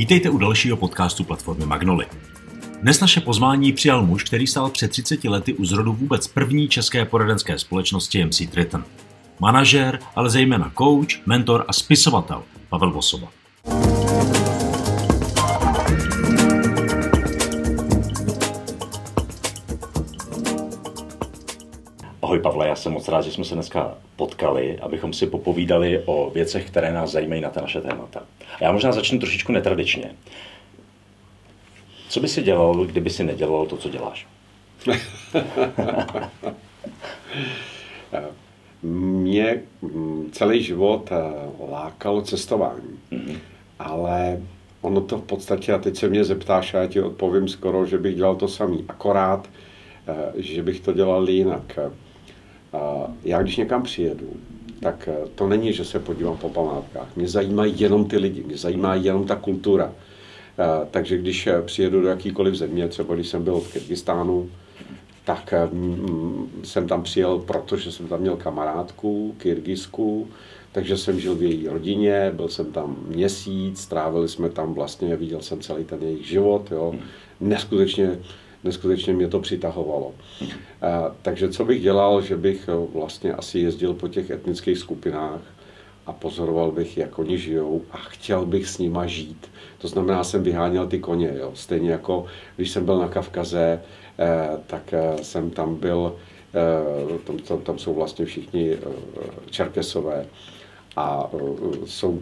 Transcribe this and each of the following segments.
Vítejte u dalšího podcastu platformy Magnoli. Dnes naše pozvání přijal muž, který stál před 30 lety u zrodu vůbec první české poradenské společnosti MC Triton. Manažer, ale zejména coach, mentor a spisovatel Pavel Vosoba. Ahoj Pavle, já jsem moc rád, že jsme se dneska potkali, abychom si popovídali o věcech, které nás zajímají na ta naše témata. A já možná začnu trošičku netradičně. Co by si dělal, kdyby si nedělal to, co děláš? Mě celý život eh, lákalo cestování, mm-hmm. ale ono to v podstatě, a teď se mě zeptáš a já ti odpovím skoro, že bych dělal to samý, akorát, eh, že bych to dělal jinak. Já když někam přijedu, tak eh, to není, že se podívám po památkách. Mě zajímají jenom ty lidi, mě zajímá jenom ta kultura. Eh, takže když eh, přijedu do jakýkoliv země, třeba když jsem byl v Kyrgyzstánu, tak jsem tam přijel, protože jsem tam měl kamarádku, Kyrgyzsku, takže jsem žil v její rodině, byl jsem tam měsíc, strávili jsme tam vlastně, viděl jsem celý ten jejich život, jo. Neskutečně neskutečně mě to přitahovalo. A, takže co bych dělal, že bych eh, vlastně asi jezdil po těch etnických skupinách a pozoroval bych, jak oni žijou a chtěl bych s nima žít. To znamená, jsem vyháněl ty koně. Jo. Stejně jako když jsem byl na Kavkaze, eh, tak eh, jsem tam byl, eh, tam, tam, tam jsou vlastně všichni eh, Čerkesové a e, jsou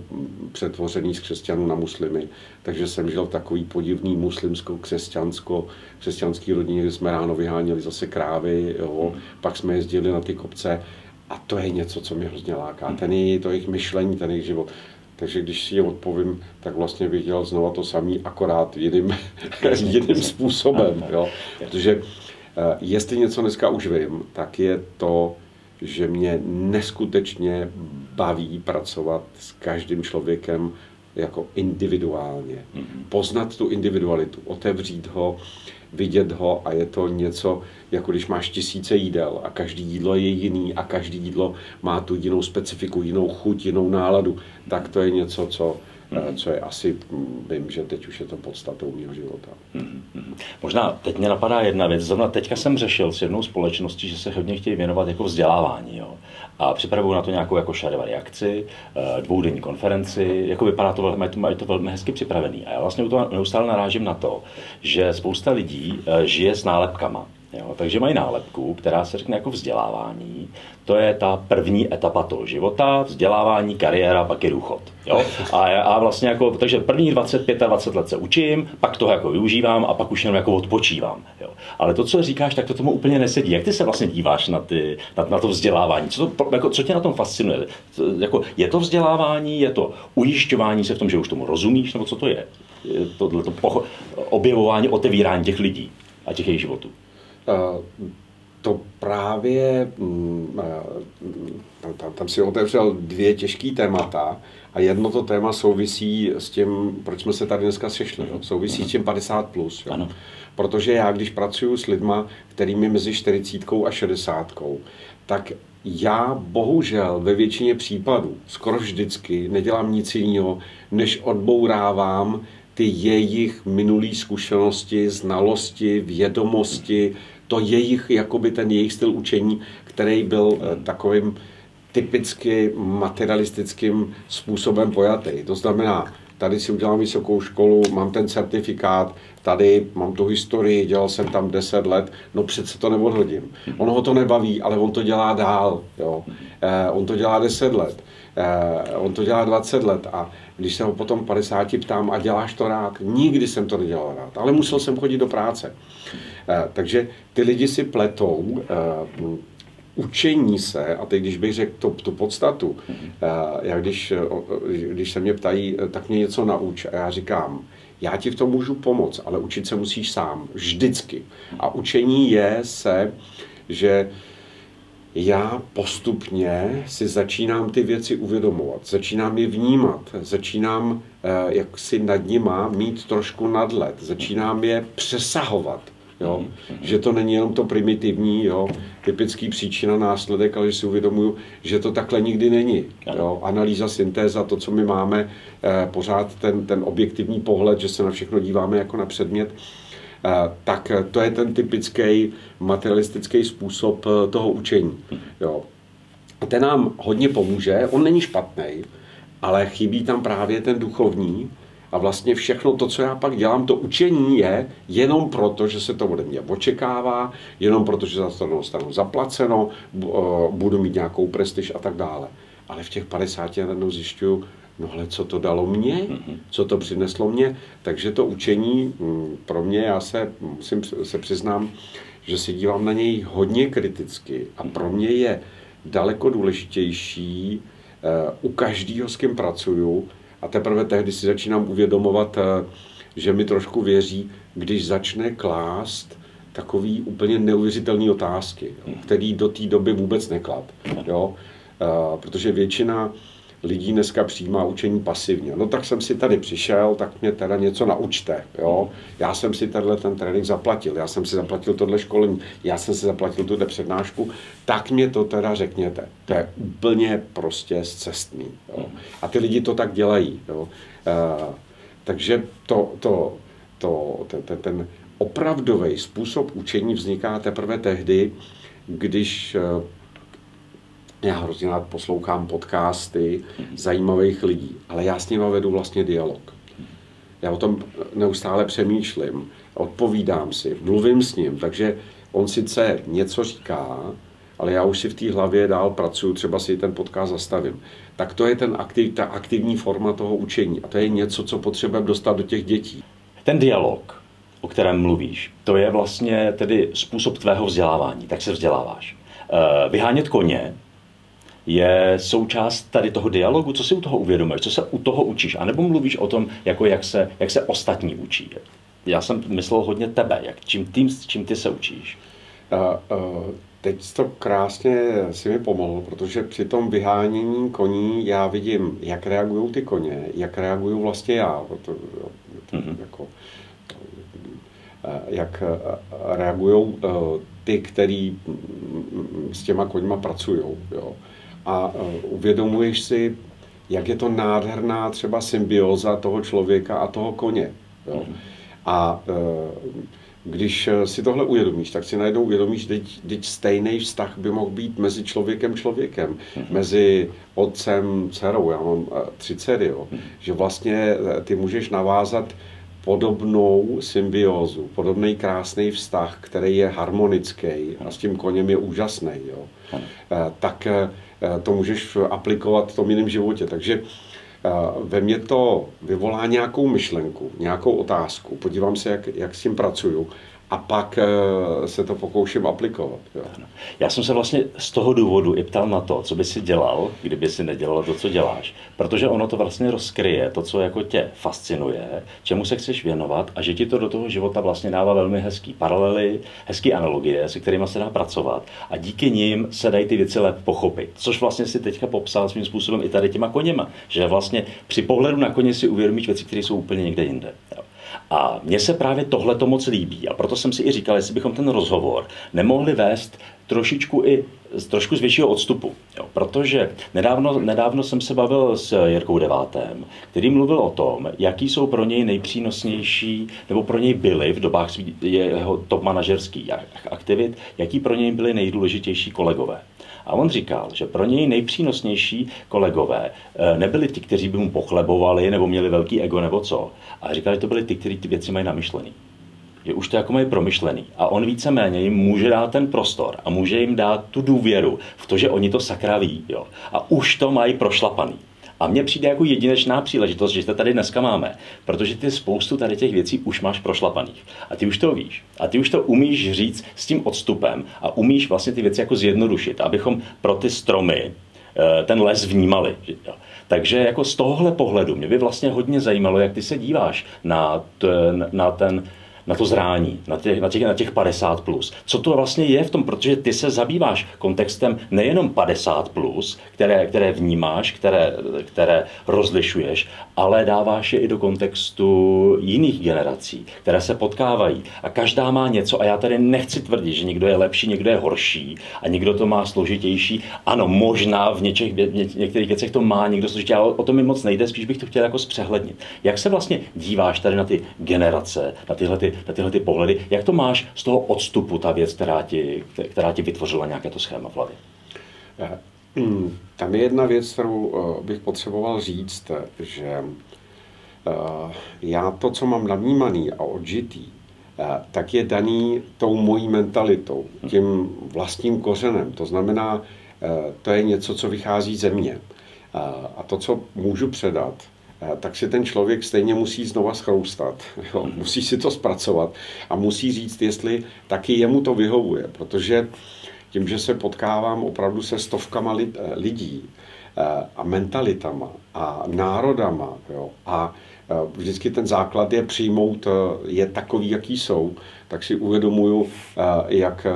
přetvořený z křesťanů na muslimy. Takže jsem žil v takový podivný muslimsko-křesťansko, křesťanský rodině, kde jsme ráno vyháněli zase krávy, jo. pak jsme jezdili na ty kopce a to je něco, co mě hrozně láká. Ten je to jejich myšlení, ten jejich život. Takže když si je odpovím, tak vlastně bych dělal znova to samý, akorát jiným, jiným způsobem. Jo. Protože e, jestli něco dneska už vím, tak je to, že mě neskutečně baví pracovat s každým člověkem jako individuálně. Mhm. Poznat tu individualitu, otevřít ho, vidět ho a je to něco, jako když máš tisíce jídel a každý jídlo je jiný a každý jídlo má tu jinou specifiku, jinou chuť, jinou náladu, tak to je něco, co mm-hmm. co je asi, vím, že teď už je to podstatou mého života. Mm-hmm. Možná teď mě napadá jedna věc. Zrovna teďka jsem řešil s jednou společností, že se hodně chtějí věnovat jako vzdělávání. Jo? A připravují na to nějakou jako šarevari akci, eh, dvoudenní konferenci, jako vypadá to, to, mají to velmi hezky připravený. A já vlastně neustále narážím na to, že spousta lidí eh, žije s nálepkama. Jo, takže mají nálepku, která se řekne jako vzdělávání. To je ta první etapa toho života, vzdělávání, kariéra, pak je důchod. Jo? A, a vlastně jako, takže první 25 a 20 let se učím, pak toho jako využívám a pak už jenom jako odpočívám. Jo? Ale to, co říkáš, tak to tomu úplně nesedí. Jak ty se vlastně díváš na, ty, na, na to vzdělávání? Co, to, jako, co tě na tom fascinuje? Jako, je to vzdělávání, je to ujišťování se v tom, že už tomu rozumíš, nebo co to je? je to objevování, otevírání těch lidí a těch jejich životů to právě, mm, tam, tam, si otevřel dvě těžké témata a jedno to téma souvisí s tím, proč jsme se tady dneska sešli, jo? souvisí s tím 50+. Plus, jo? Ano. Protože já, když pracuji s lidma, kterými mezi 40 a 60, tak já bohužel ve většině případů, skoro vždycky, nedělám nic jiného, než odbourávám ty jejich minulé zkušenosti, znalosti, vědomosti, to jejich, jakoby ten jejich styl učení, který byl eh, takovým typicky materialistickým způsobem pojatý. To znamená, tady si udělám vysokou školu, mám ten certifikát, tady mám tu historii, dělal jsem tam 10 let, no přece to neodhodím. Ono ho to nebaví, ale on to dělá dál. Jo. Eh, on to dělá 10 let, on to dělá 20 let a když se ho potom 50 ptám, a děláš to rád? Nikdy jsem to nedělal rád, ale musel jsem chodit do práce. Eh, takže ty lidi si pletou eh, učení se, a teď když bych řekl to, tu podstatu, eh, já když, když se mě ptají, tak mě něco nauč a já říkám, já ti v tom můžu pomoct, ale učit se musíš sám, vždycky. A učení je se, že já postupně si začínám ty věci uvědomovat, začínám je vnímat, začínám jak si nad nima mít trošku nadlet, začínám je přesahovat Jo? Mm-hmm. Že to není jenom to primitivní, jo? typický příčina, následek, ale že si uvědomuju, že to takhle nikdy není. Jo? Analýza, syntéza, to, co my máme, eh, pořád ten, ten objektivní pohled, že se na všechno díváme jako na předmět, eh, tak to je ten typický materialistický způsob eh, toho učení. Jo? Ten nám hodně pomůže, on není špatný, ale chybí tam právě ten duchovní, a vlastně všechno to, co já pak dělám, to učení je jenom proto, že se to ode mě očekává, jenom proto, že za to dostanu zaplaceno, budu mít nějakou prestiž a tak dále. Ale v těch 50 najednou zjišťuju, no ale co to dalo mně, co to přineslo mně, takže to učení hm, pro mě, já se musím se přiznám, že se dívám na něj hodně kriticky. A pro mě je daleko důležitější eh, u každého, s kým pracuju, a teprve tehdy si začínám uvědomovat, eh, že mi trošku věří, když začne klást takový úplně neuvěřitelné otázky, který do té doby vůbec neklad. Jo? Eh, protože většina lidí dneska přijímá učení pasivně. No tak jsem si tady přišel, tak mě teda něco naučte. Jo? Já jsem si tenhle ten trénink zaplatil, já jsem si zaplatil tohle školení, já jsem si zaplatil tuhle přednášku, tak mě to teda řekněte. To je úplně prostě zcestný. Jo? A ty lidi to tak dělají. Jo? Uh, takže to, to, to, ten, ten, ten opravdový způsob učení vzniká teprve tehdy, když uh, já hrozně rád poslouchám podcasty zajímavých lidí, ale já s nimi vedu vlastně dialog. Já o tom neustále přemýšlím, odpovídám si, mluvím s ním, takže on sice něco říká, ale já už si v té hlavě dál pracuji, třeba si ten podcast zastavím. Tak to je ten aktiv, ta aktivní forma toho učení a to je něco, co potřebujeme dostat do těch dětí. Ten dialog, o kterém mluvíš, to je vlastně tedy způsob tvého vzdělávání, tak se vzděláváš. Eh, vyhánět koně, je součást tady toho dialogu, co si u toho uvědomuješ, co se u toho učíš, anebo mluvíš o tom, jako jak se, jak se ostatní učí. Já jsem myslel hodně tebe, jak, čím, tým, čím ty se učíš. Uh, uh, teď to krásně si mi pomohl, protože při tom vyhánění koní já vidím, jak reagují ty koně, jak reaguju vlastně já. To, to, mm-hmm. jako, jak reagují ty, který s těma koňma pracují. Jo a e, uvědomuješ si, jak je to nádherná třeba symbioza toho člověka a toho koně. Jo? A e, když si tohle uvědomíš, tak si najednou uvědomíš, že teď stejný vztah by mohl být mezi člověkem člověkem, mm-hmm. mezi otcem, dcerou, já mám e, tři dcery, jo, mm-hmm. že vlastně ty můžeš navázat podobnou symbiózu, podobný krásný vztah, který je harmonický a s tím koněm je úžasný, jo, tak to můžeš aplikovat v tom jiném životě. Takže eh, ve mně to vyvolá nějakou myšlenku, nějakou otázku, podívám se, jak, jak s tím pracuju a pak eh, se to pokouším aplikovat. Jo. Já jsem se vlastně z toho důvodu i ptal na to, co by si dělal, kdyby si nedělal to, co děláš. Protože ono to vlastně rozkryje to, co jako tě fascinuje, čemu se chceš věnovat a že ti to do toho života vlastně dává velmi hezký paralely, hezký analogie, se kterými se dá pracovat a díky nim se dají ty věci lépe pochopit. Což vlastně si teďka popsal svým způsobem i tady těma koněma, že vlastně při pohledu na koně si uvědomíš věci, které jsou úplně někde jinde. Jo. A mně se právě tohle to moc líbí a proto jsem si i říkal, jestli bychom ten rozhovor nemohli vést trošičku i z trošku z většího odstupu. Jo, protože nedávno, nedávno jsem se bavil s Jirkou Devátem, který mluvil o tom, jaký jsou pro něj nejpřínosnější, nebo pro něj byly v dobách jeho top manažerských aktivit, jaký pro něj byly nejdůležitější kolegové. A on říkal, že pro něj nejpřínosnější kolegové eh, nebyli ti, kteří by mu pochlebovali nebo měli velký ego nebo co. A říkal, že to byli ty, kteří ty věci mají namyšlený. Že už to jako mají promyšlený. A on víceméně jim může dát ten prostor a může jim dát tu důvěru v to, že oni to sakra ví. Jo. A už to mají prošlapaný. A mně přijde jako jedinečná příležitost, že to tady dneska máme, protože ty spoustu tady těch věcí už máš prošlapaných. A ty už to víš. A ty už to umíš říct s tím odstupem a umíš vlastně ty věci jako zjednodušit, abychom pro ty stromy eh, ten les vnímali. Takže jako z tohohle pohledu mě by vlastně hodně zajímalo, jak ty se díváš na ten, na ten na to zrání, na těch, na těch, na těch 50 plus. Co to vlastně je v tom, protože ty se zabýváš kontextem nejenom 50 plus, které, které vnímáš, které, které rozlišuješ, ale dáváš je i do kontextu jiných generací, které se potkávají a každá má něco a já tady nechci tvrdit, že někdo je lepší, někdo je horší a někdo to má složitější. Ano, možná v něčech, v některých věcech to má někdo složitější, ale o to mi moc nejde, spíš bych to chtěl jako zpřehlednit. Jak se vlastně díváš tady na ty generace, na tyhle, ty, na tyhle ty pohledy, jak to máš z toho odstupu, ta věc, která ti, která ti vytvořila nějaké to schéma v hlavě? Eh, hm, tam je jedna věc, kterou eh, bych potřeboval říct, že eh, já to, co mám navnímaný a odžitý, tak je daný tou mojí mentalitou, tím vlastním kořenem. To znamená, to je něco, co vychází ze mě. A to, co můžu předat, tak si ten člověk stejně musí znova schroustat. Jo? Musí si to zpracovat a musí říct, jestli taky jemu to vyhovuje, protože tím, že se potkávám opravdu se stovkama lidí a mentalitama a národama jo? a vždycky ten základ je přijmout, je takový, jaký jsou, tak si uvědomuju, jak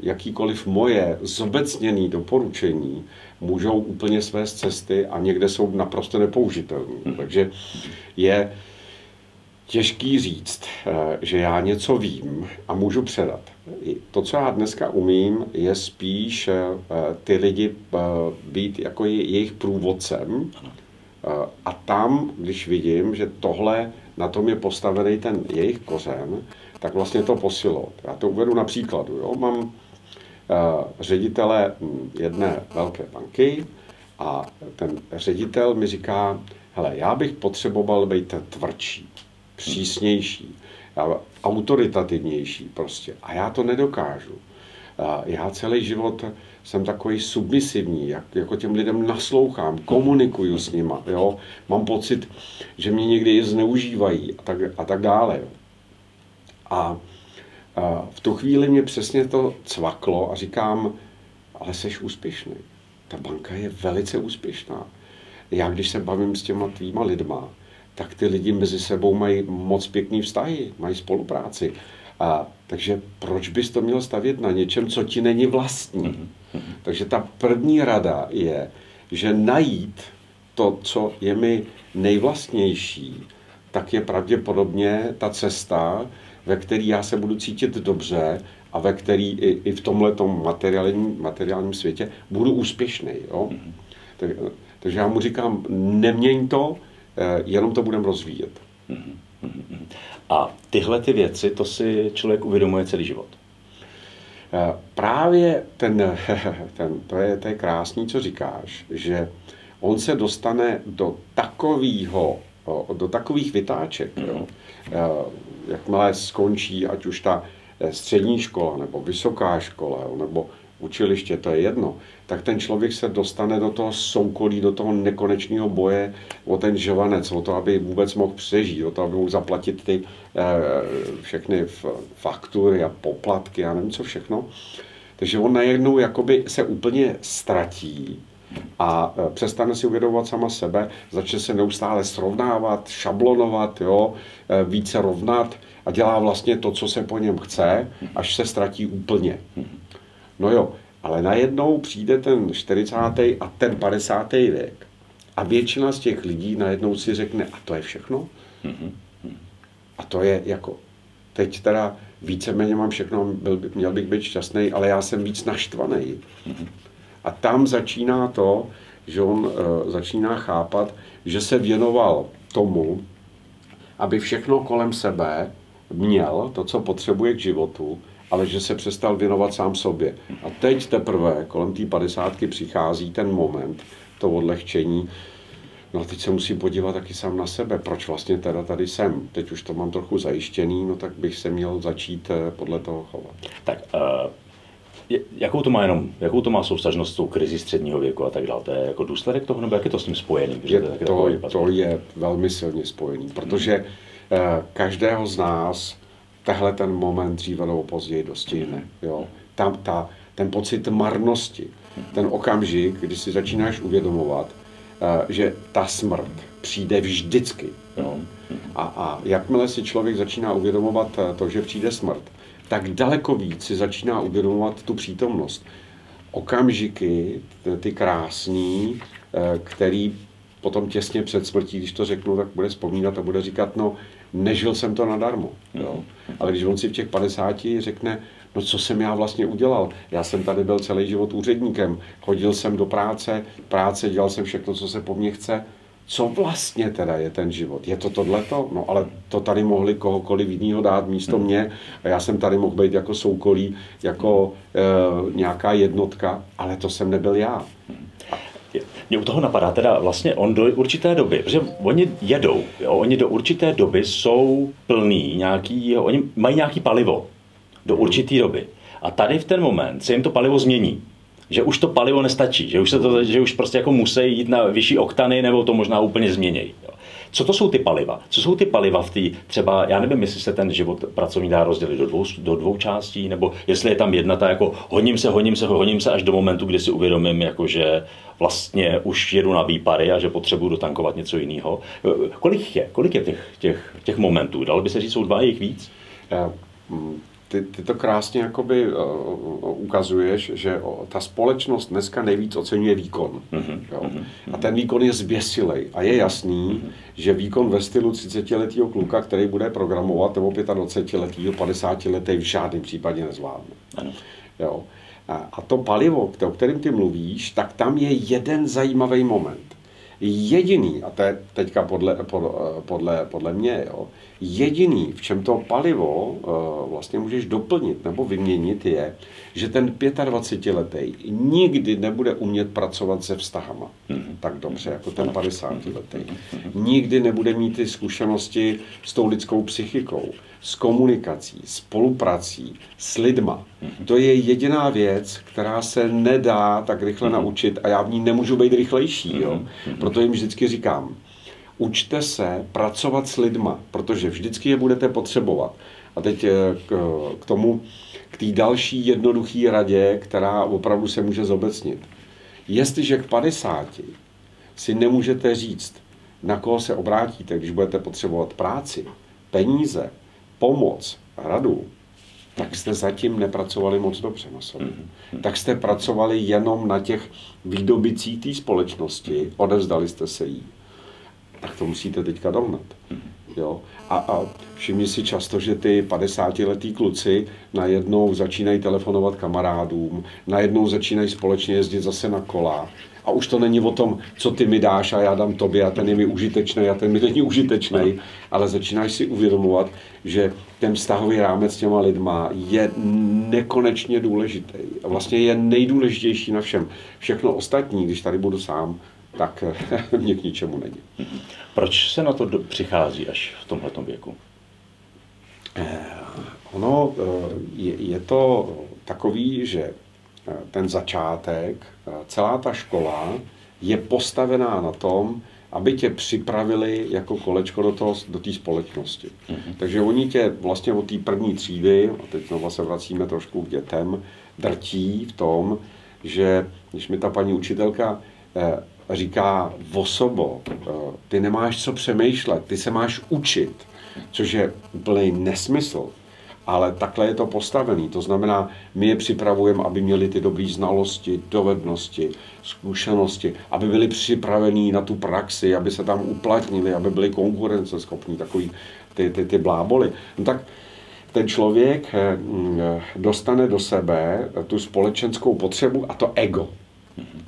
jakýkoliv moje zobecněné doporučení můžou úplně své cesty a někde jsou naprosto nepoužitelné. Hmm. Takže je těžký říct, eh, že já něco vím a můžu předat. To, co já dneska umím, je spíš eh, ty lidi eh, být jako jejich průvodcem. A tam, když vidím, že tohle, na tom je postavený ten jejich kořen, tak vlastně to posilo. Já to uvedu na příkladu. Jo? Mám Eh, ředitele hm, jedné velké banky a ten ředitel mi říká, hele, já bych potřeboval být tvrdší, přísnější, autoritativnější prostě. A já to nedokážu. Já celý život jsem takový submisivní, jak, jako těm lidem naslouchám, komunikuju s nima, jo. Mám pocit, že mě někdy i zneužívají a tak, a tak dále. Jo. A a v tu chvíli mě přesně to cvaklo a říkám, ale jsi úspěšný. Ta banka je velice úspěšná. Já, když se bavím s těma tvýma lidma, tak ty lidi mezi sebou mají moc pěkný vztahy, mají spolupráci. A, takže proč bys to měl stavět na něčem, co ti není vlastní? Mm-hmm. Takže ta první rada je, že najít to, co je mi nejvlastnější, tak je pravděpodobně ta cesta, ve který já se budu cítit dobře a ve který i, i v tomhle materiálním, materiálním světě budu úspěšný. Jo? Mm-hmm. Tak, takže já mu říkám, neměň to, eh, jenom to budeme rozvíjet. Mm-hmm. A tyhle ty věci, to si člověk uvědomuje celý život. Eh, právě ten, ten to, je, to je krásný, co říkáš, že on se dostane do takového do takových vytáček, jo, eh, jakmile skončí, ať už ta eh, střední škola, nebo vysoká škola, nebo učiliště, to je jedno, tak ten člověk se dostane do toho soukolí, do toho nekonečného boje o ten žovanec, o to, aby vůbec mohl přežít, o to, aby mohl zaplatit ty eh, všechny faktury a poplatky a nevím co všechno. Takže on najednou jakoby se úplně ztratí a e, přestane si uvědomovat sama sebe, začne se neustále srovnávat, šablonovat, jo, e, více rovnat a dělá vlastně to, co se po něm chce, až se ztratí úplně. No jo, ale najednou přijde ten 40. a ten 50. věk a většina z těch lidí najednou si řekne, a to je všechno? A to je jako, teď teda víceméně mám všechno, byl, měl bych být šťastný, ale já jsem víc naštvaný. A tam začíná to, že on e, začíná chápat, že se věnoval tomu, aby všechno kolem sebe měl, to, co potřebuje k životu, ale že se přestal věnovat sám sobě. A teď teprve kolem té padesátky přichází ten moment, to odlehčení, No a teď se musím podívat taky sám na sebe, proč vlastně teda tady jsem. Teď už to mám trochu zajištěný, no tak bych se měl začít eh, podle toho chovat. Tak uh jakou to má jenom, jakou to má soustažnost s tou krizi středního věku a tak dále? To je jako důsledek toho, nebo jak je to s tím spojený? Je, to, to, to je velmi silně spojený, protože hmm. každého z nás tehle ten moment dříve nebo později dostihne. Jo? Tam ta, ten pocit marnosti, ten okamžik, kdy si začínáš uvědomovat, eh, že ta smrt přijde vždycky. Jo? A, a jakmile si člověk začíná uvědomovat to, že přijde smrt, tak daleko víc si začíná uvědomovat tu přítomnost. Okamžiky, ty krásný, který potom těsně před smrtí, když to řeknu, tak bude vzpomínat a bude říkat, no, nežil jsem to nadarmo. Jo? Ale když on si v těch 50 řekne, no co jsem já vlastně udělal? Já jsem tady byl celý život úředníkem, chodil jsem do práce, práce, dělal jsem všechno, co se po mně chce. Co vlastně teda je ten život? Je to tohleto? No ale to tady mohli kohokoliv jiného dát místo mě a já jsem tady mohl být jako soukolí, jako e, nějaká jednotka, ale to jsem nebyl já. Mě u toho napadá teda vlastně on do určité doby, protože oni jedou, jo, oni do určité doby jsou plný nějaký, jo, oni mají nějaký palivo do určité doby. A tady v ten moment se jim to palivo změní. Že už to palivo nestačí, že už, se to, že už prostě jako musí jít na vyšší oktany nebo to možná úplně změnějí. Co to jsou ty paliva? Co jsou ty paliva v té třeba, já nevím, jestli se ten život pracovní dá rozdělit do dvou, do dvou částí, nebo jestli je tam jedna ta jako honím se, honím se, honím se až do momentu, kdy si uvědomím, jako že vlastně už jedu na výpary a že potřebuji dotankovat něco jiného. Kolik je? Kolik je těch, těch, těch momentů? Dalo by se říct, jsou dva, jich víc? Ty, ty to krásně jakoby uh, ukazuješ, že ta společnost dneska nejvíc oceňuje výkon. Mm-hmm. Jo? Mm-hmm. A ten výkon je zběsilej. A je jasný, mm-hmm. že výkon ve stylu 30-letého kluka, který bude programovat, nebo 25-letého, 50-letý v žádném případě nezvládne. Ano. Jo? A, a to palivo, o kterém ty mluvíš, tak tam je jeden zajímavý moment. Jediný, a to je teďka podle, podle, podle, podle mě, jo, jediný, v čem to palivo uh, vlastně můžeš doplnit nebo vyměnit, je, že ten 25-letý nikdy nebude umět pracovat se vztahama mm-hmm. tak dobře jako ten 50-letý. Nikdy nebude mít ty zkušenosti s tou lidskou psychikou, s komunikací, spoluprací, s lidma. Mm-hmm. To je jediná věc, která se nedá tak rychle mm-hmm. naučit a já v ní nemůžu být rychlejší. Jo? Proto jim vždycky říkám, učte se pracovat s lidma, protože vždycky je budete potřebovat. A teď eh, k, k tomu, k té další jednoduché radě, která opravdu se může zobecnit. Jestliže k 50 si nemůžete říct, na koho se obrátíte, když budete potřebovat práci, peníze, pomoc, radu, tak jste zatím nepracovali moc dobře na sobě. Mm-hmm. Tak jste pracovali jenom na těch výdobicích té společnosti, odevzdali jste se jí tak to musíte teďka dohnat. Jo? A, a všimni si často, že ty 50-letý kluci najednou začínají telefonovat kamarádům, najednou začínají společně jezdit zase na kola. A už to není o tom, co ty mi dáš a já dám tobě a ten je mi užitečný a ten mi není užitečný, ale začínáš si uvědomovat, že ten vztahový rámec s těma lidma je nekonečně důležitý. Vlastně je nejdůležitější na všem. Všechno ostatní, když tady budu sám, tak mě k ničemu není. Proč se na to přichází až v tomhle věku? Eh, ono eh, je, je to takový, že eh, ten začátek, celá ta škola je postavená na tom, aby tě připravili jako kolečko do té do společnosti. Mm-hmm. Takže oni tě vlastně od té první třídy, a teď znovu se vracíme trošku k dětem, drtí v tom, že když mi ta paní učitelka říká osobo, eh, ty nemáš co přemýšlet, ty se máš učit, což je úplný nesmysl. Ale takhle je to postavený. To znamená, my je připravujeme, aby měli ty dobré znalosti, dovednosti, zkušenosti, aby byli připravení na tu praxi, aby se tam uplatnili, aby byli konkurenceschopní, takový ty, ty, ty bláboli. No tak ten člověk eh, dostane do sebe tu společenskou potřebu a to ego.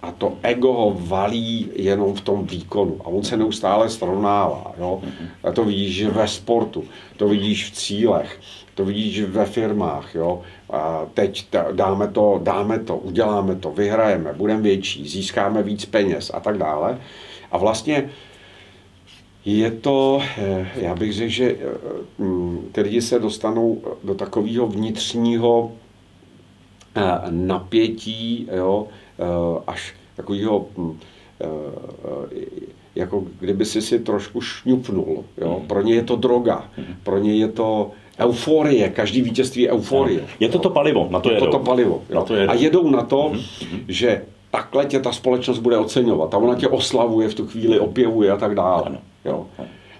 A to ego ho valí jenom v tom výkonu. A on se neustále srovnává. Jo? A to vidíš ve sportu, to vidíš v cílech, to vidíš ve firmách. Jo? A teď dáme to, dáme to, uděláme to, vyhrajeme, budeme větší, získáme víc peněz a tak dále. A vlastně je to, eh, já bych řekl, že eh, mm, ty lidi se dostanou do takového vnitřního eh, napětí, jo, až takového, hm, eh, jako kdyby si si trošku šňupnul. Jo? Mhm. Pro ně je to droga, mhm. pro ně je to euforie, každý vítězství je euforie. Je to to palivo, na to jedou. Je to to palivo. Jo? Na to jedou. A jedou na to, mm-hmm. že takhle tě ta společnost bude oceňovat a ona tě oslavuje v tu chvíli, opěvuje a tak dále. Jo?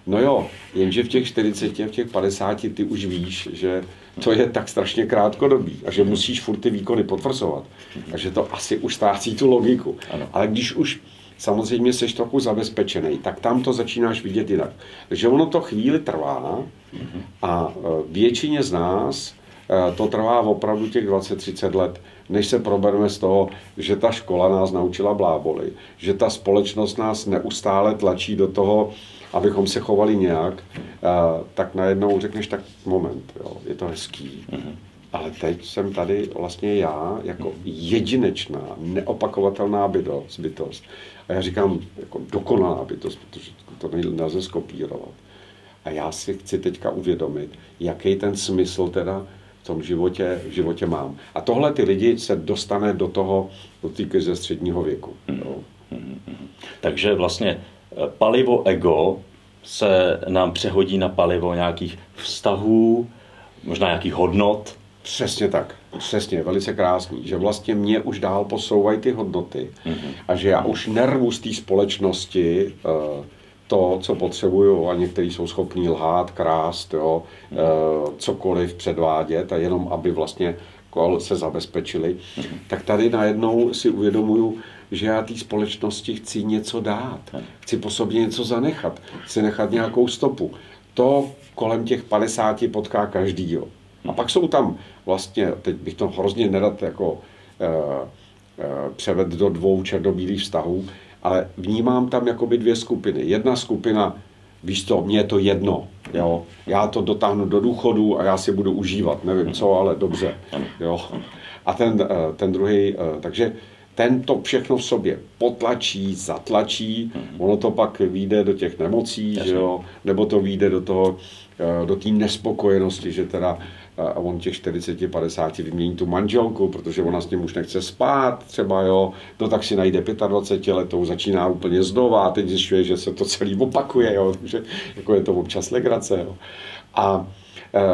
No jo, jenže v těch 40, v těch 50 ty už víš, že to je tak strašně krátkodobý a že musíš furt ty výkony potvrzovat. A že to asi už ztrácí tu logiku. Ano. Ale když už samozřejmě jsi trochu zabezpečený, tak tam to začínáš vidět jinak. Takže ono to chvíli trvá a e, většině z nás e, to trvá opravdu těch 20-30 let, než se probereme z toho, že ta škola nás naučila bláboli, že ta společnost nás neustále tlačí do toho, abychom se chovali nějak, tak najednou řekneš, tak moment, jo, je to hezký. Ale teď jsem tady vlastně já jako jedinečná, neopakovatelná bytost. bytost. A já říkám jako dokonalá bytost, protože to nelze skopírovat. A já si chci teďka uvědomit, jaký ten smysl teda v tom životě, v životě mám. A tohle ty lidi se dostane do toho, do té krize středního věku. Jo. Takže vlastně palivo ego se nám přehodí na palivo nějakých vztahů, možná nějakých hodnot, Přesně tak. Přesně, velice krásný. Že vlastně mě už dál posouvají ty hodnoty mm-hmm. a že já už nervu z té společnosti uh, to, co potřebuju a někteří jsou schopní lhát, krást, jo, mm-hmm. cokoliv předvádět a jenom, aby vlastně se zabezpečili, mm-hmm. tak tady najednou si uvědomuju, že já té společnosti chci něco dát. Chci po sobě něco zanechat. Chci nechat nějakou stopu. To kolem těch 50 potká každýho. A pak jsou tam vlastně, teď bych to hrozně nedat jako e, e, převed do dvou černobílých vztahů, ale vnímám tam jakoby dvě skupiny. Jedna skupina, víš to, mně je to jedno, jo, já to dotáhnu do důchodu a já si budu užívat, nevím co, ale dobře, jo. A ten, eh, ten druhý, takže ten to všechno v sobě potlačí, zatlačí, ono to pak vyjde do těch nemocí, že jo, nebo to vyjde do toho, do té nespokojenosti, že teda a on těch 40-50 vymění tu manželku, protože ona s ním už nechce spát třeba, jo, no tak si najde 25 letou, začíná úplně znova a teď zjišťuje, že se to celý opakuje, jo, takže jako je to občas legrace, jo. A e, e,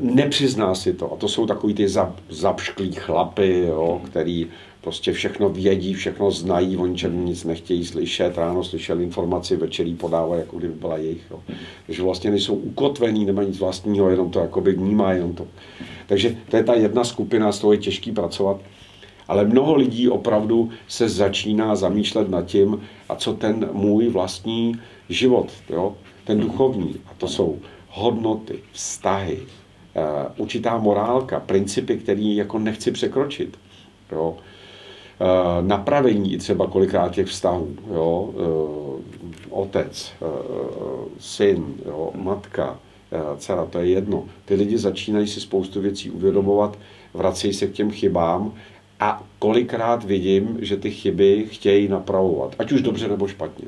nepřizná si to. A to jsou takový ty zap, zapšklí chlapy, jo, který prostě všechno vědí, všechno znají, o ničem nic nechtějí slyšet, ráno slyšeli informaci, večerí podávají, jako kdyby byla jejich. Jo. Takže vlastně nejsou ukotvený, nemají nic vlastního, jenom to jakoby vnímá, jenom to. Takže to je ta jedna skupina, s tou je těžký pracovat. Ale mnoho lidí opravdu se začíná zamýšlet nad tím, a co ten můj vlastní život, jo? ten duchovní, a to jsou hodnoty, vztahy, uh, určitá morálka, principy, které jako nechci překročit. Jo? Eh, napravení třeba kolikrát těch vztahů. Jo? Eh, otec, eh, syn, jo? matka, dcera, to je jedno. Ty lidi začínají si spoustu věcí uvědomovat, vracejí se k těm chybám a kolikrát vidím, že ty chyby chtějí napravovat, ať už dobře nebo špatně.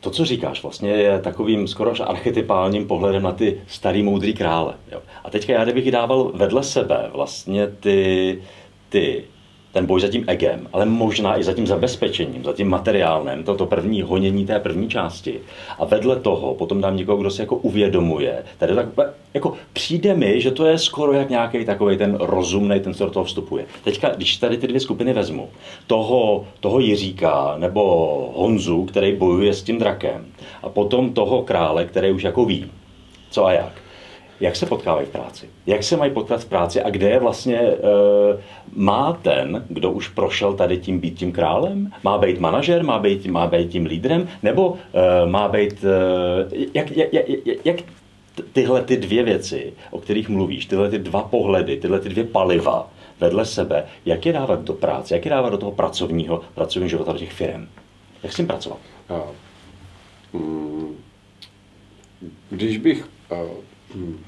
To, co říkáš, vlastně je takovým skoro až archetypálním pohledem na ty starý moudrý krále. Jo. A teďka já kdybych dával vedle sebe vlastně ty, ty ten boj za tím egem, ale možná i za tím zabezpečením, za tím materiálem, toto první honění té první části. A vedle toho potom dám někoho, kdo se jako uvědomuje. Tady tak, jako přijde mi, že to je skoro jak nějaký takový ten rozumný, ten se do toho vstupuje. Teďka, když tady ty dvě skupiny vezmu, toho, toho Jiříka nebo Honzu, který bojuje s tím drakem, a potom toho krále, který už jako ví, co a jak jak se potkávají v práci? Jak se mají potkat v práci a kde je vlastně e, má ten, kdo už prošel tady tím být tím králem? Má být manažer, má být, má být tím lídrem? Nebo e, má být, e, jak, jak, jak, jak tyhle ty dvě věci, o kterých mluvíš, tyhle ty dva pohledy, tyhle ty dvě paliva vedle sebe, jak je dávat do práce, jak je dávat do toho pracovního, pracovního života do těch firm? Jak s tím pracovat? Mm, když bych Hmm.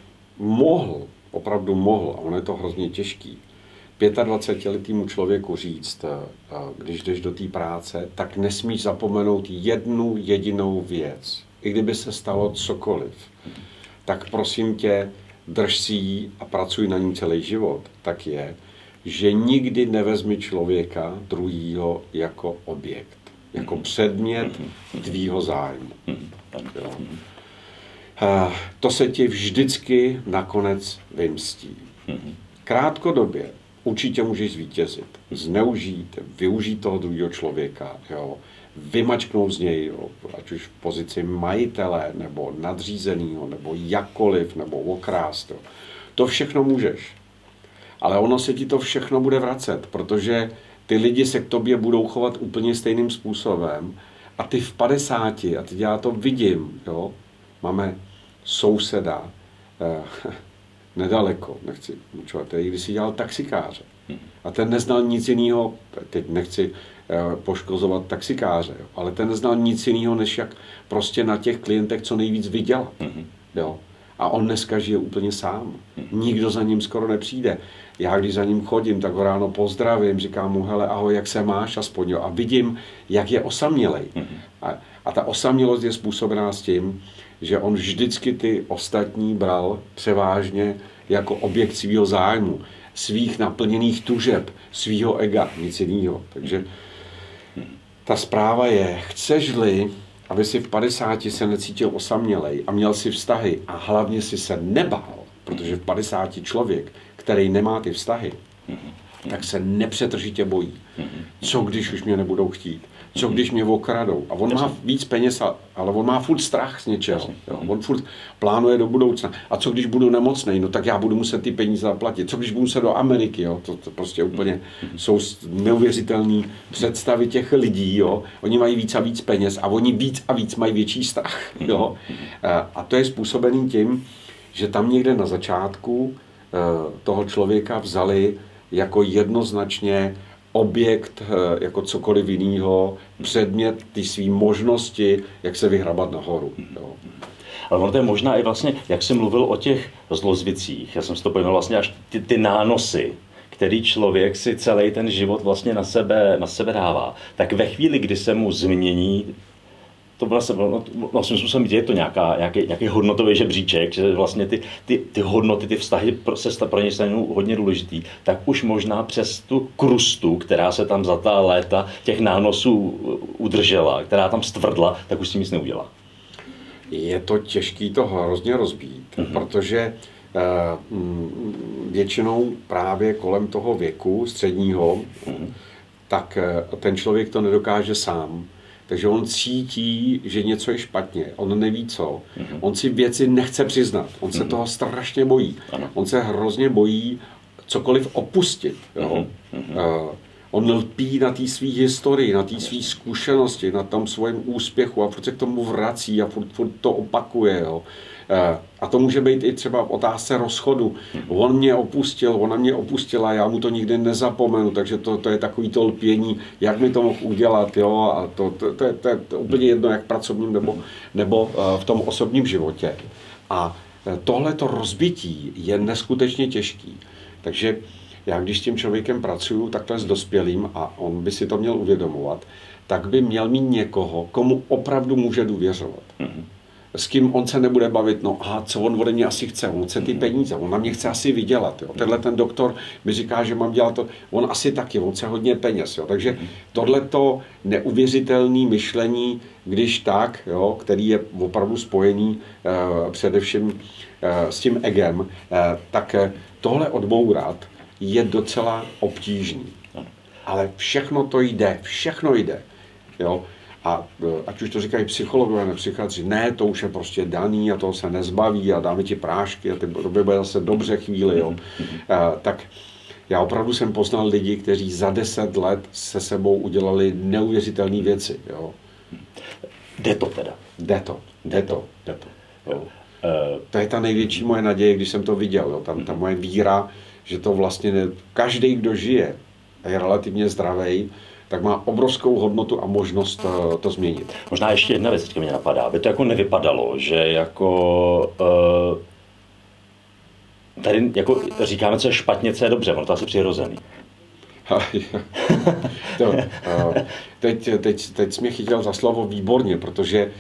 Mohl, opravdu mohl, a ono je to hrozně těžký, 25-letýmu člověku říct, eh, když jdeš do té práce, tak nesmíš zapomenout jednu jedinou věc. I kdyby se stalo cokoliv, tak prosím tě, drž si ji a pracuj na ní celý život. Tak je, že nikdy nevezmi člověka druhýho jako objekt, jako předmět tvýho zájmu. Jo to se ti vždycky nakonec vymstí. Krátkodobě určitě můžeš zvítězit, zneužít, využít toho druhého člověka, jo, vymačknout z něj, jo, ať už v pozici majitele, nebo nadřízeného, nebo jakkoliv, nebo okrást. Jo. To všechno můžeš. Ale ono se ti to všechno bude vracet, protože ty lidi se k tobě budou chovat úplně stejným způsobem a ty v 50, a teď já to vidím, jo, máme souseda, eh, nedaleko, nechci učovat, který když si dělal taxikáře. A ten neznal nic jiného, teď nechci eh, poškozovat taxikáře, jo, ale ten neznal nic jiného, než jak prostě na těch klientech co nejvíc vydělat. Jo. A on dneska žije úplně sám. Nikdo za ním skoro nepřijde. Já když za ním chodím, tak ho ráno pozdravím, říkám mu, hele, ahoj, jak se máš aspoň, jo. A vidím, jak je osamělej. A, a ta osamělost je způsobená s tím, že on vždycky ty ostatní bral převážně jako objekt svého zájmu, svých naplněných tužeb, svého ega, nic jiného. Takže ta zpráva je, chceš-li, aby si v 50 se necítil osamělej a měl si vztahy a hlavně si se nebál, protože v 50 člověk, který nemá ty vztahy, tak se nepřetržitě bojí. Co když už mě nebudou chtít? Co když mě okradou? A on má víc peněz, ale on má furt strach z něčeho. Jo? On furt plánuje do budoucna. A co když budu nemocný? No tak já budu muset ty peníze zaplatit. Co když budu muset do Ameriky? Jo? To, to prostě úplně jsou neuvěřitelné představy těch lidí. Jo? Oni mají víc a víc peněz a oni víc a víc mají větší strach. Jo? A to je způsobený tím, že tam někde na začátku eh, toho člověka vzali jako jednoznačně objekt, eh, jako cokoliv jiného, předmět ty své možnosti, jak se vyhrabat nahoru. Jo. Ale ono to je možná i vlastně, jak jsem mluvil o těch zlozvicích, já jsem si to pojmenoval vlastně až ty, ty nánosy, který člověk si celý ten život vlastně na sebe, na sebe dává, tak ve chvíli, kdy se mu změní to vlastně, no, vlastně způsobem je to nějaká, nějaký, nějaký hodnotový žebříček, že vlastně ty, ty, ty hodnoty, ty vztahy se pro ně jsou hodně důležitý, tak už možná přes tu krustu, která se tam za ta léta těch nánosů udržela, která tam stvrdla, tak už si nic neudělá. Je to těžký to hrozně rozbít, mm-hmm. protože uh, většinou právě kolem toho věku středního, mm-hmm. tak uh, ten člověk to nedokáže sám takže on cítí, že něco je špatně, on neví co, mm-hmm. on si věci nechce přiznat, on se mm-hmm. toho strašně bojí, ano. on se hrozně bojí cokoliv opustit. Jo? Mm-hmm. Uh, on lpí na té své historii, na té své zkušenosti, na tom svém úspěchu a furt se k tomu vrací a furt, furt to opakuje. Jo? Eh, a to může být i třeba v otázce rozchodu. On mě opustil, ona mě opustila, já mu to nikdy nezapomenu, takže to, to je takový to lpění, jak mi to mohl udělat, jo, a to, to, to, je, to je úplně jedno, jak v pracovním nebo, nebo eh, v tom osobním životě. A eh, tohle to rozbití je neskutečně těžký. Takže já když s tím člověkem pracuju takhle s dospělým a on by si to měl uvědomovat, tak by měl mít někoho, komu opravdu může důvěřovat. Mm-hmm s kým on se nebude bavit, no a co on ode mě asi chce, on chce ty peníze, on na mě chce asi vydělat, jo. Tenhle ten doktor mi říká, že mám dělat to, on asi taky, on chce hodně peněz, jo. Takže tohleto neuvěřitelné myšlení, když tak, jo, který je opravdu spojený uh, především uh, s tím egem, uh, tak tohle odbourat je docela obtížný. Ale všechno to jde, všechno jde. Jo. A e, ať už to říkají psychologové nebo psychiatři, ne, to už je prostě daný a toho se nezbaví a dáme ti prášky a ty době bude zase dobře chvíli, jo. A, tak já opravdu jsem poznal lidi, kteří za deset let se sebou udělali neuvěřitelné věci, jo. Jde to teda. Jde to, jde to, jde to. Jo. E, to je ta největší moje naděje, když jsem to viděl, jo. Tam ta moje víra, že to vlastně ne, každý, kdo žije a je relativně zdravý, tak má obrovskou hodnotu a možnost eh, to změnit. Možná ještě jedna věc, která mě napadá, aby to jako nevypadalo, že jako uh, tady jako říkáme, co je špatně, co je dobře, ono to asi přirozený. to, uh, teď, teď, teď jsi mě chytil za slovo výborně, protože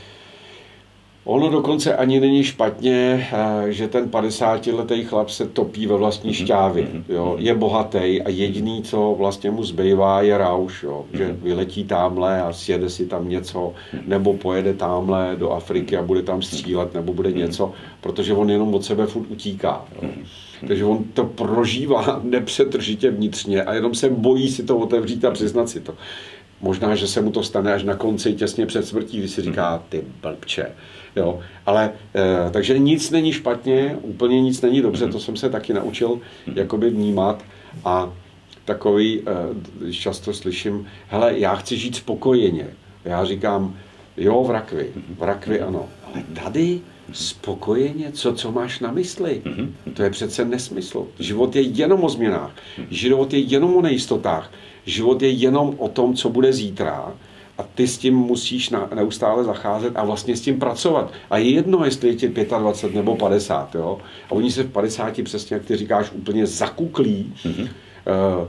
Ono dokonce ani není špatně, eh, že ten 50-letý chlap se topí ve vlastní mhm. šťávě. Mhm. Jo. Je bohatý a jediný, co vlastně mu zbývá, je rauš. Jo. Že mhm. vyletí tamhle a sjede si tam něco, nebo pojede tamhle do Afriky a bude tam střílet, nebo bude něco, protože on jenom od sebe furt utíká. Jo. Takže on to prožívá nepřetržitě vnitřně a jenom se bojí si to otevřít a přiznat si to. Možná, že se mu to stane až na konci, těsně před smrtí, když si říká, ty blbče. Jo, ale e, takže nic není špatně, úplně nic není dobře, to jsem se taky naučil jakoby vnímat a takový, e, často slyším, hele, já chci žít spokojeně. Já říkám, jo, v rakvi, v rakvi ano, ale tady spokojeně, co, co máš na mysli? To je přece nesmysl. Život je jenom o změnách. Život je jenom o nejistotách. Život je jenom o tom, co bude zítra a ty s tím musíš na, neustále zacházet a vlastně s tím pracovat. A je jedno, jestli je ti 25 nebo 50. Jo? A oni se v 50 přesně, jak ty říkáš, úplně zakuklí, mm-hmm. uh,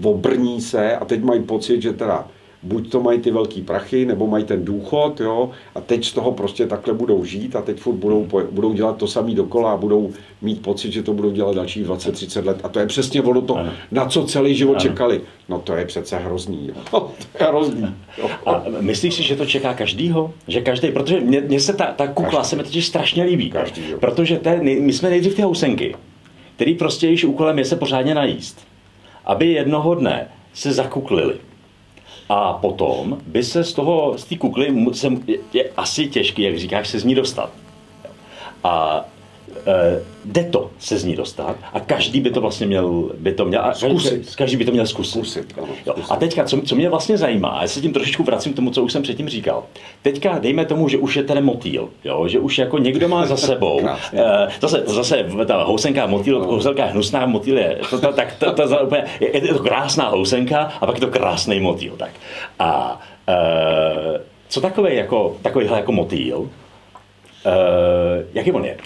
uh, obrní se a teď mají pocit, že teda buď to mají ty velký prachy, nebo mají ten důchod, jo, a teď z toho prostě takhle budou žít a teď furt budou, budou dělat to samý dokola a budou mít pocit, že to budou dělat dalších 20-30 let. A to je přesně ono to, ano. na co celý život ano. čekali. No to je přece hrozný. Jo. to je hrozný. Jo. A myslíš si, že to čeká každýho? Že každý, protože mně, se ta, ta kukla každý. se mi totiž strašně líbí. Každý, jo. Protože te, my jsme nejdřív ty housenky, který prostě již úkolem je se pořádně najíst. Aby jednoho dne se zakuklili a potom by se z toho, z té kukly, je, je asi těžký, jak říkáš, se z ní dostat. A jde to se z ní dostat a každý by to vlastně měl, by to měl, zkusit. každý by to měl zkusit. zkusit, ano, jo. A teďka, co, co mě vlastně zajímá, já se tím trošičku vracím k tomu, co už jsem předtím říkal. Teďka dejme tomu, že už je ten motýl, jo? že už jako někdo má za sebou, e, zase, zase ta housenka, motýl, no. housenka hnusná, motýl je, to, to, tak, to, to, to, úplně, je, je to krásná housenka a pak je to krásný motýl. Tak. A e, co takové jako, takovýhle jako motýl, e, jaký on je?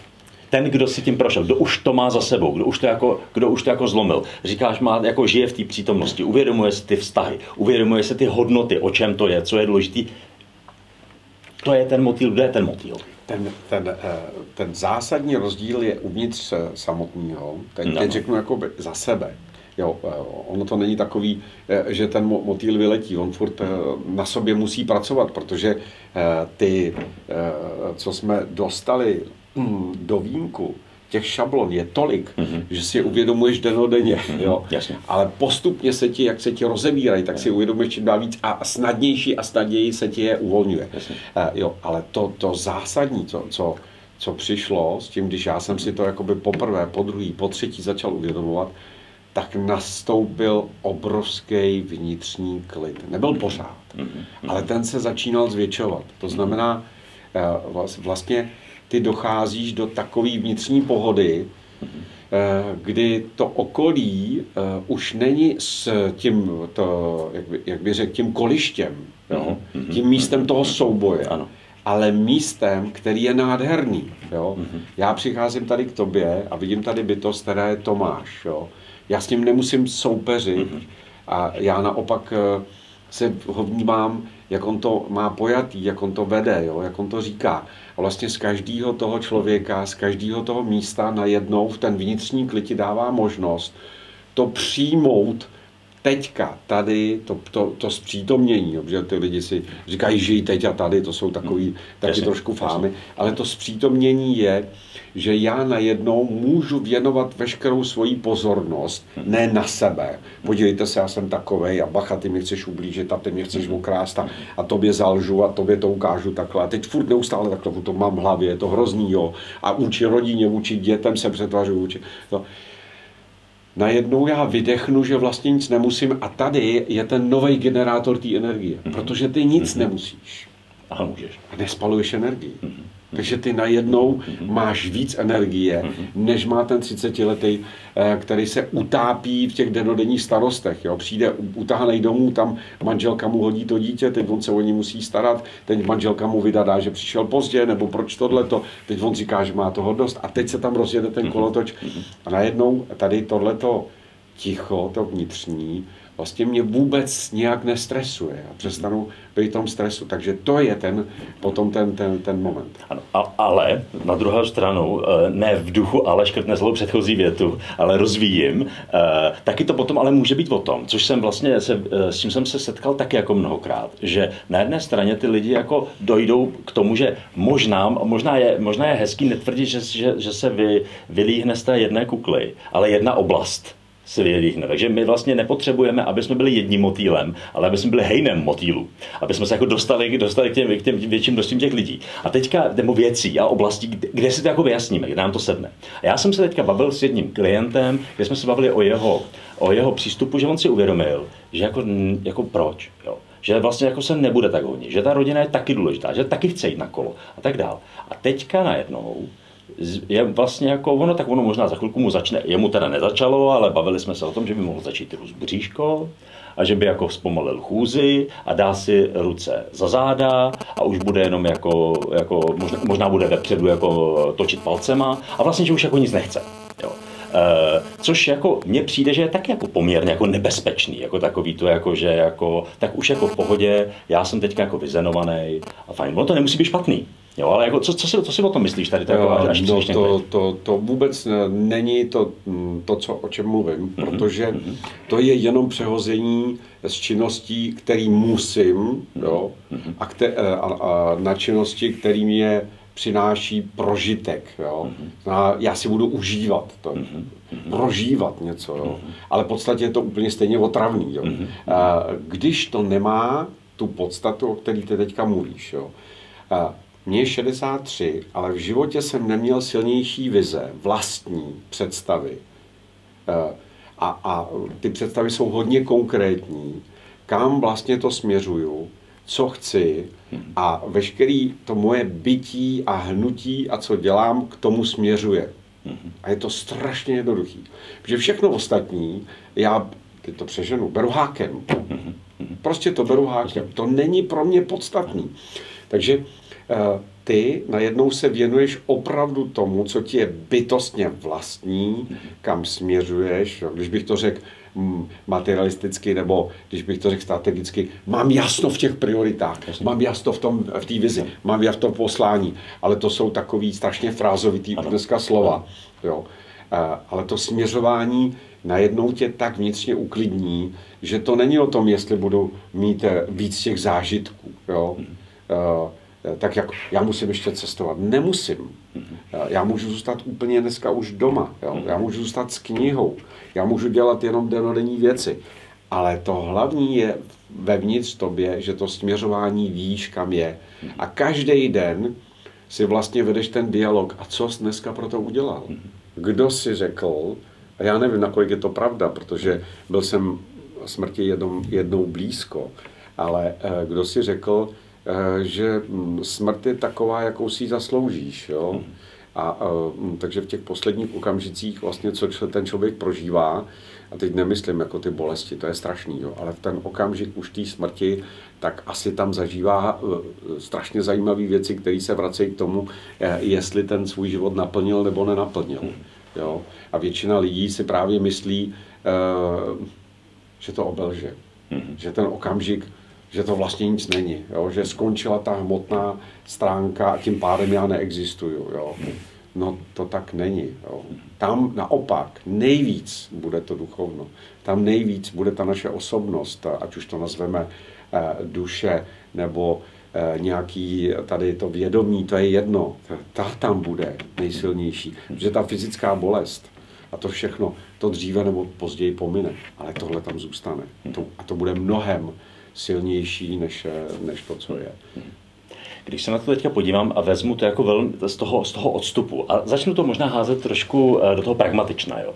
Ten, kdo si tím prošel, kdo už to má za sebou, kdo už to jako, kdo už to jako zlomil. Říkáš, má, jako žije v té přítomnosti, uvědomuje si ty vztahy, uvědomuje si ty hodnoty, o čem to je, co je důležitý. To je ten motýl, kdo je ten motýl? Ten, ten, eh, ten zásadní rozdíl je uvnitř eh, samotného. Teď, no. teď řeknu jako za sebe. Jo, eh, ono to není takový, že ten motýl vyletí, on furt na sobě musí pracovat, protože ty, co jsme dostali do výjimku těch šablon je tolik, mm-hmm. že si je uvědomuješ denodenně. Mm-hmm. Jo? Jasně. Ale postupně se ti, jak se ti rozevírají, tak si uvědomuješ čím dál víc a snadnější a snadněji se ti je uvolňuje. Uh, jo, ale to, to zásadní, co, co, co přišlo s tím, když já jsem si to jakoby poprvé, po druhý, po třetí začal uvědomovat, tak nastoupil obrovský vnitřní klid. Nebyl pořád, mm-hmm. ale ten se začínal zvětšovat. To znamená, uh, vlastně ty docházíš do takové vnitřní pohody, eh, kdy to okolí eh, už není s tím, to, jak, by, jak by řekl, tím kolištěm, jo? Mhm, tím místem toho souboje. Ano ale místem, který je nádherný. Jo? Já přicházím tady k tobě a vidím tady bytost, která je Tomáš. Jo? Já s ním nemusím soupeřit a já naopak eh, se ho vnímám, jak on to má pojatý, jak on to vede, jo? jak on to říká. A vlastně z každého toho člověka, z každého toho místa najednou v ten vnitřní klid dává možnost to přijmout teďka, tady, to, to, to zpřítomnění, protože ty lidi si říkají, žij teď a tady, to jsou takový, hmm. taky jasně, trošku fámy, jasně. ale to zpřítomnění je, že já najednou můžu věnovat veškerou svoji pozornost, hmm. ne na sebe. Podívejte se, já jsem takovej a bacha, ty mi chceš ublížit a ty mě chceš hmm. okrást a, a tobě zalžu a tobě to ukážu takhle. A teď furt neustále takhle to mám v hlavě, je to hrozný, jo. A vůči rodině, vůči dětem se přetvařuju, vůči... No najednou já vydechnu, že vlastně nic nemusím a tady je ten nový generátor té energie, mm-hmm. protože ty nic mm-hmm. nemusíš. A můžeš. A nespaluješ energii. Mm-hmm. Takže ty najednou mm-hmm. máš víc energie, mm-hmm. než má ten 30-letý, eh, který se utápí v těch denodenních starostech. Jo. Přijde utahaný domů, tam manželka mu hodí to dítě, teď on se o ní musí starat, teď manželka mu vydadá, že přišel pozdě, nebo proč tohleto, teď on říká, že má toho dost a teď se tam rozjede ten mm-hmm. kolotoč a najednou tady tohleto ticho, to vnitřní, vlastně mě vůbec nějak nestresuje. a přestanu být tom stresu. Takže to je ten, potom ten, ten, ten moment. Ano, ale na druhou stranu, eh, ne v duchu ale škrtne zlou předchozí větu, ale rozvíjím, eh, taky to potom ale může být o tom, což jsem vlastně, se, eh, s čím jsem se setkal taky jako mnohokrát, že na jedné straně ty lidi jako dojdou k tomu, že možná, možná, je, možná je hezký netvrdit, že, že, že se vy, vylíhne z té jedné kukly, ale jedna oblast se vylíhne. Takže my vlastně nepotřebujeme, aby jsme byli jedním motýlem, ale aby jsme byli hejnem motýlu. Aby jsme se jako dostali, dostali k, těm, k těm větším množstvím těch lidí. A teďka, nebo věcí a oblastí, kde, kde si to jako vyjasníme, kde nám to sedne. A já jsem se teďka bavil s jedním klientem, kde jsme se bavili o jeho, o jeho přístupu, že on si uvědomil, že jako, jako proč. Jo že vlastně jako se nebude tak hodně, že ta rodina je taky důležitá, že taky chce jít na kolo a tak dál. A teďka najednou je vlastně jako ono, tak ono možná za chvilku mu začne, jemu teda nezačalo, ale bavili jsme se o tom, že by mohl začít růst bříško a že by jako zpomalil chůzi a dá si ruce za záda a už bude jenom jako, jako možná, možná bude vepředu jako točit palcema a vlastně, že už jako nic nechce. Jo. Uh, což jako mně přijde, že je taky jako poměrně jako nebezpečný, jako takový to, jako, že jako, tak už jako v pohodě, já jsem teďka jako vyzenovaný a fajn, ono to nemusí být špatný, Jo, ale jako, co, co, si, co si o tom myslíš tady? Tak, až, až no, to, to, to vůbec není to, to co, o čem mluvím, mm-hmm. protože mm-hmm. to je jenom přehození z činností, který musím, mm-hmm. jo, mm-hmm. a, kte, a, a na činnosti, kterým je přináší prožitek. Jo. Mm-hmm. A já si budu užívat to, mm-hmm. prožívat něco. Jo. Mm-hmm. Ale v podstatě je to úplně stejně otravný. Jo. Mm-hmm. A, když to nemá tu podstatu, o který ty teďka mluvíš. Jo. A, mně je 63, ale v životě jsem neměl silnější vize, vlastní představy. Eh, a, a ty představy jsou hodně konkrétní, kam vlastně to směřuju, co chci a veškerý to moje bytí a hnutí a co dělám, k tomu směřuje. A je to strašně jednoduchý. Protože všechno ostatní, já teď to přeženu, beru hákem. Prostě to beru hákem. To není pro mě podstatný. Takže ty najednou se věnuješ opravdu tomu, co ti je bytostně vlastní, kam směřuješ. Když bych to řekl mm, materialisticky, nebo když bych to řekl strategicky, mám jasno v těch prioritách, mám jasno v tom v té vizi, mám jasno v tom poslání, ale to jsou takový strašně frázovitý už dneska slova. Jo. Eh, ale to směřování najednou tě tak vnitřně uklidní, že to není o tom, jestli budu mít eh, víc těch zážitků. Jo. Eh, tak jak já musím ještě cestovat. Nemusím. Eh, já můžu zůstat úplně dneska už doma. Jo? Já můžu zůstat s knihou. Já můžu dělat jenom denodenní věci. Ale to hlavní je vevnitř tobě, že to směřování víš, kam je. A každý den si vlastně vedeš ten dialog. A co jsi dneska pro to udělal? Kdo si řekl, a já nevím, nakolik je to pravda, protože byl jsem smrti jednou, jednou blízko, ale eh, kdo si řekl, Eh, že mm, smrt je taková, jakou si zasloužíš. Jo? Hmm. A, mm, takže v těch posledních okamžicích vlastně, co ten člověk prožívá, a teď nemyslím jako ty bolesti, to je strašný, jo, ale v ten okamžik už té smrti, tak asi tam zažívá eh, strašně zajímavé věci, které se vracejí k tomu, eh, jestli ten svůj život naplnil nebo nenaplnil. Hmm. Jo. A většina lidí si právě myslí, že to obelže. Hmm. Že ten okamžik že to vlastně nic není, jo? že skončila ta hmotná stránka a tím pádem já neexistuju. Jo? No to tak není. Jo? Tam naopak nejvíc bude to duchovno. Tam nejvíc bude ta naše osobnost, ať už to nazveme eh, duše nebo eh, nějaký tady to vědomí, to je jedno. Ta tam bude nejsilnější. Protože ta fyzická bolest a to všechno, to dříve nebo později pomine. Ale tohle tam zůstane. To, a to bude mnohem silnější než, než to, co je. Když se na to teďka podívám a vezmu to jako velmi z toho, z toho odstupu a začnu to možná házet trošku eh, do toho pragmatična, jo.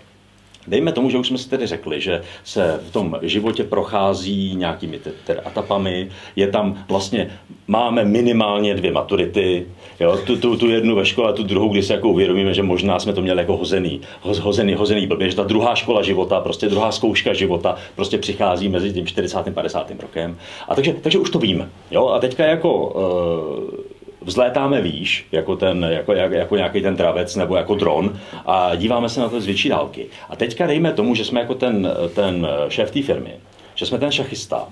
Dejme tomu, že už jsme si tedy řekli, že se v tom životě prochází nějakými etapami, je tam vlastně, máme minimálně dvě maturity, jo, tu, tu, tu jednu ve škole, tu druhou, kdy se jako uvědomíme, že možná jsme to měli jako hozený, hozený, hozený blbě, že ta druhá škola života, prostě druhá zkouška života, prostě přichází mezi tím 40. a 50. rokem. A takže, takže už to víme. Jo? A teďka jako uh, vzlétáme výš, jako, ten, jako, jako nějaký ten travec nebo jako dron a díváme se na to z větší dálky. A teďka dejme tomu, že jsme jako ten, ten šéf té firmy, že jsme ten šachista,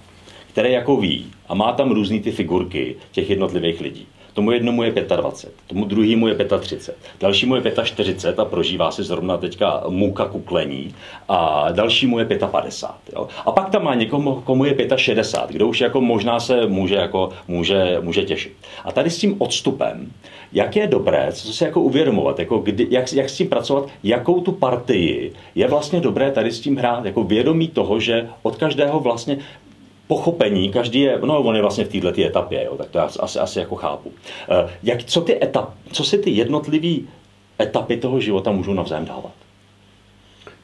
který jako ví a má tam různé ty figurky těch jednotlivých lidí. Tomu jednomu je 25, tomu druhému je 35, dalšímu je 45 a prožívá si zrovna teďka muka kuklení a dalšímu je 55. Jo? A pak tam má někomu, komu je 65, kdo už jako možná se může, jako, může, může těšit. A tady s tím odstupem, jak je dobré, co se jako uvědomovat, jako kdy, jak, jak s tím pracovat, jakou tu partii je vlastně dobré tady s tím hrát, jako vědomí toho, že od každého vlastně pochopení, každý je, no on je vlastně v této etapě, jo, tak to já asi, asi jako chápu. Eh, jak, co, ty etap, co si ty jednotlivé etapy toho života můžou navzájem dávat?